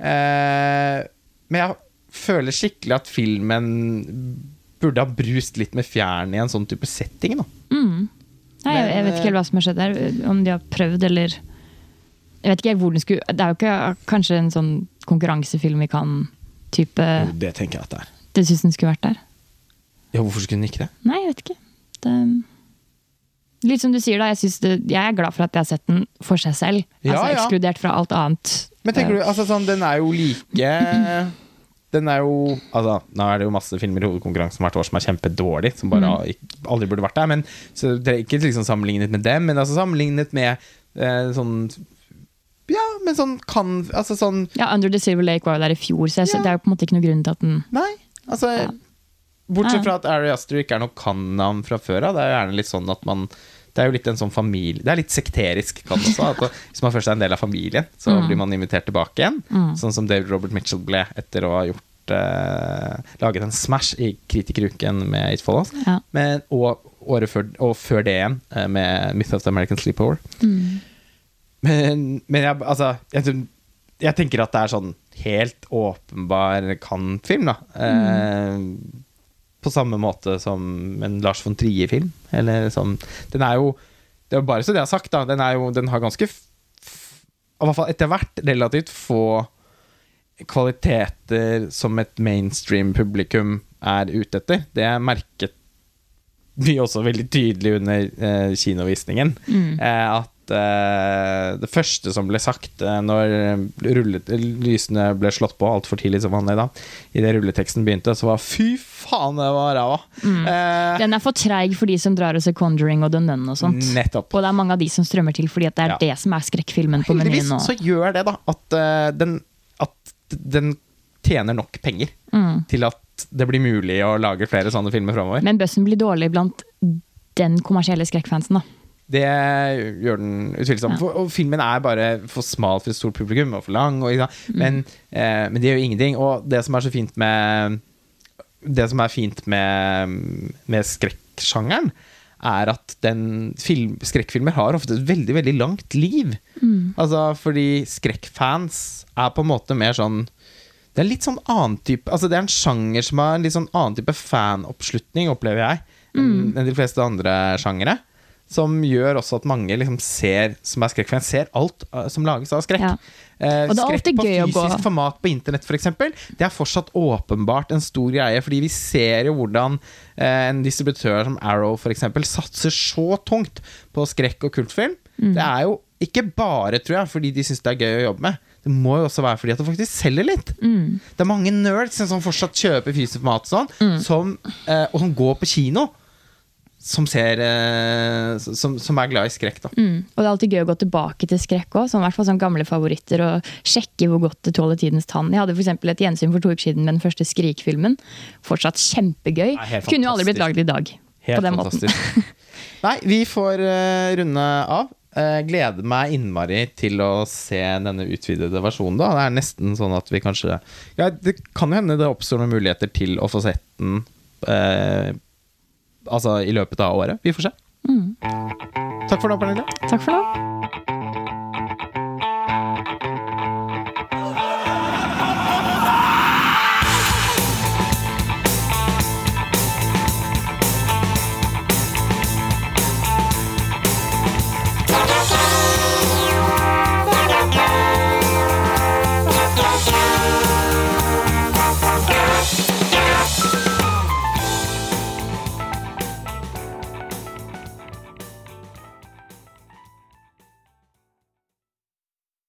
uh, men jeg føler skikkelig at filmen burde ha brust litt med fjærene i en sånn type setting. Da. Mm. Nei, jeg, jeg vet ikke hva som har skjedd der. Om de har prøvd, eller Jeg vet ikke helt hvor den skulle Det er jo ikke kanskje en sånn konkurransefilm vi kan type Jo, det tenker jeg at det er. Du syns den skulle vært der? Ja, hvorfor skulle den ikke det? Nei, jeg vet ikke. Det, litt som du sier, da. Jeg, det, jeg er glad for at jeg har sett den for seg selv. Ja, altså ja. Ekskludert fra alt annet Men tenker du, altså sånn, den er jo like Den er jo Altså, nå er det jo masse filmer i hovedkonkurransen hvert år som er kjempedårlig, som bare Mm. aldri burde vært der. Men så det er ikke liksom sammenlignet med dem, men altså sammenlignet med eh, sånn men sånn kan Altså sånn Ja, Under the Silver Lake var jo der i fjor, så jeg, Ja. det er jo på en måte ikke noe grunn til at den Nei. Altså Ja. Bortsett fra at Ari Aster ikke er noe kan-navn fra før av. Det er jo gjerne litt sånn at man det er jo litt en sånn familie Det er litt sekterisk, kan det også. Hvis man først er en del av familien, så Mm. blir man invitert tilbake igjen. Mm. Sånn som David Robert Mitchell ble etter å ha gjort eh, laget en smash i Kritikeruken med It Follows. Ja. Men, og året før, og før det igjen, eh, med Myth of the American Sleepover. Mm. Men, men jeg, altså jeg, jeg tenker at det er sånn helt åpenbar kan-film, da. Eh, på samme måte som en Lars von Trier-film. Eller sånn Den er jo Det er jo bare så det jeg har sagt, da. Den, er jo, den har ganske I hvert fall etter hvert relativt få kvaliteter som et mainstream-publikum er ute etter. Det er merket vi også veldig tydelig under eh, kinovisningen. Mm. Eh, at eh, det første som ble sagt eh, når rullet, lysene ble slått på altfor tidlig som vanlig da, i det rulleteksten begynte, så var 'fy faen, det var ræva'. Eh, Den er for treig for de som drar og ser Conjuring og The Nun og sånt. nettopp. Og det er mange av de som strømmer til fordi det er Ja. det som er skrekkfilmen på menyen nå. så gjør det da at, eh, den, at den tjener nok penger Mm. til at det blir mulig å lage flere sånne filmer framover. Men bøssen blir dårlig blant den kommersielle skrekkfansen, da. Det gjør den utvilsomt. Ja. Og filmen er bare for smal for et stort publikum og for lang. Og, men, mm. men, eh, men det gjør ingenting. Og det som er så fint med Det som er fint med, med skrekksjangeren, er at den film, skrekkfilmer har ofte et veldig, veldig langt liv. Altså fordi skrekkfans er på en måte mer sånn det er litt sånn annen type Altså det er en sjanger som har en litt sånn annen type fanoppslutning, opplever jeg, mm. enn de fleste andre sjangere. Som gjør også at mange liksom ser som er skrekkfans, ser alt uh, som lages av skrekk. Ja. Eh, skrekk på fysisk format på internett, f.eks., det er fortsatt åpenbart en stor greie. Fordi vi ser jo hvordan eh, en distributør som Arrow f.eks. satser så tungt på skrekk og kultfilm. Mm. Det er jo ikke bare, tror jeg, fordi de syns det er gøy å jobbe med. Det må jo også være fordi at det faktisk selger litt. Mm. Det er mange nerds som fortsatt kjøper fysisk mat sånn, mm. som, eh, og som går på kino. Som ser eh, som, som er glad i skrekk, da. Mm. Og det er alltid gøy å gå tilbake til skrekk òg, som i hvert fall sånn gamle favoritter, og sjekke hvor godt det tåler tidens tann. Jeg hadde for eksempel et gjensyn for to uker siden med den første Skrik-filmen. Fortsatt kjempegøy. Nei, Kunne jo aldri blitt lagd i dag. Helt på den måten. fantastisk. Nei, vi får uh, runde av. Uh, gleder meg innmari til å se denne utvidede versjonen. da Det er nesten sånn at vi kanskje Ja, Det kan jo hende det oppstår noen muligheter til å få sett den eh, Altså i løpet av året. Vi får se. Mm. Takk for nå, Pernille. Takk for nå.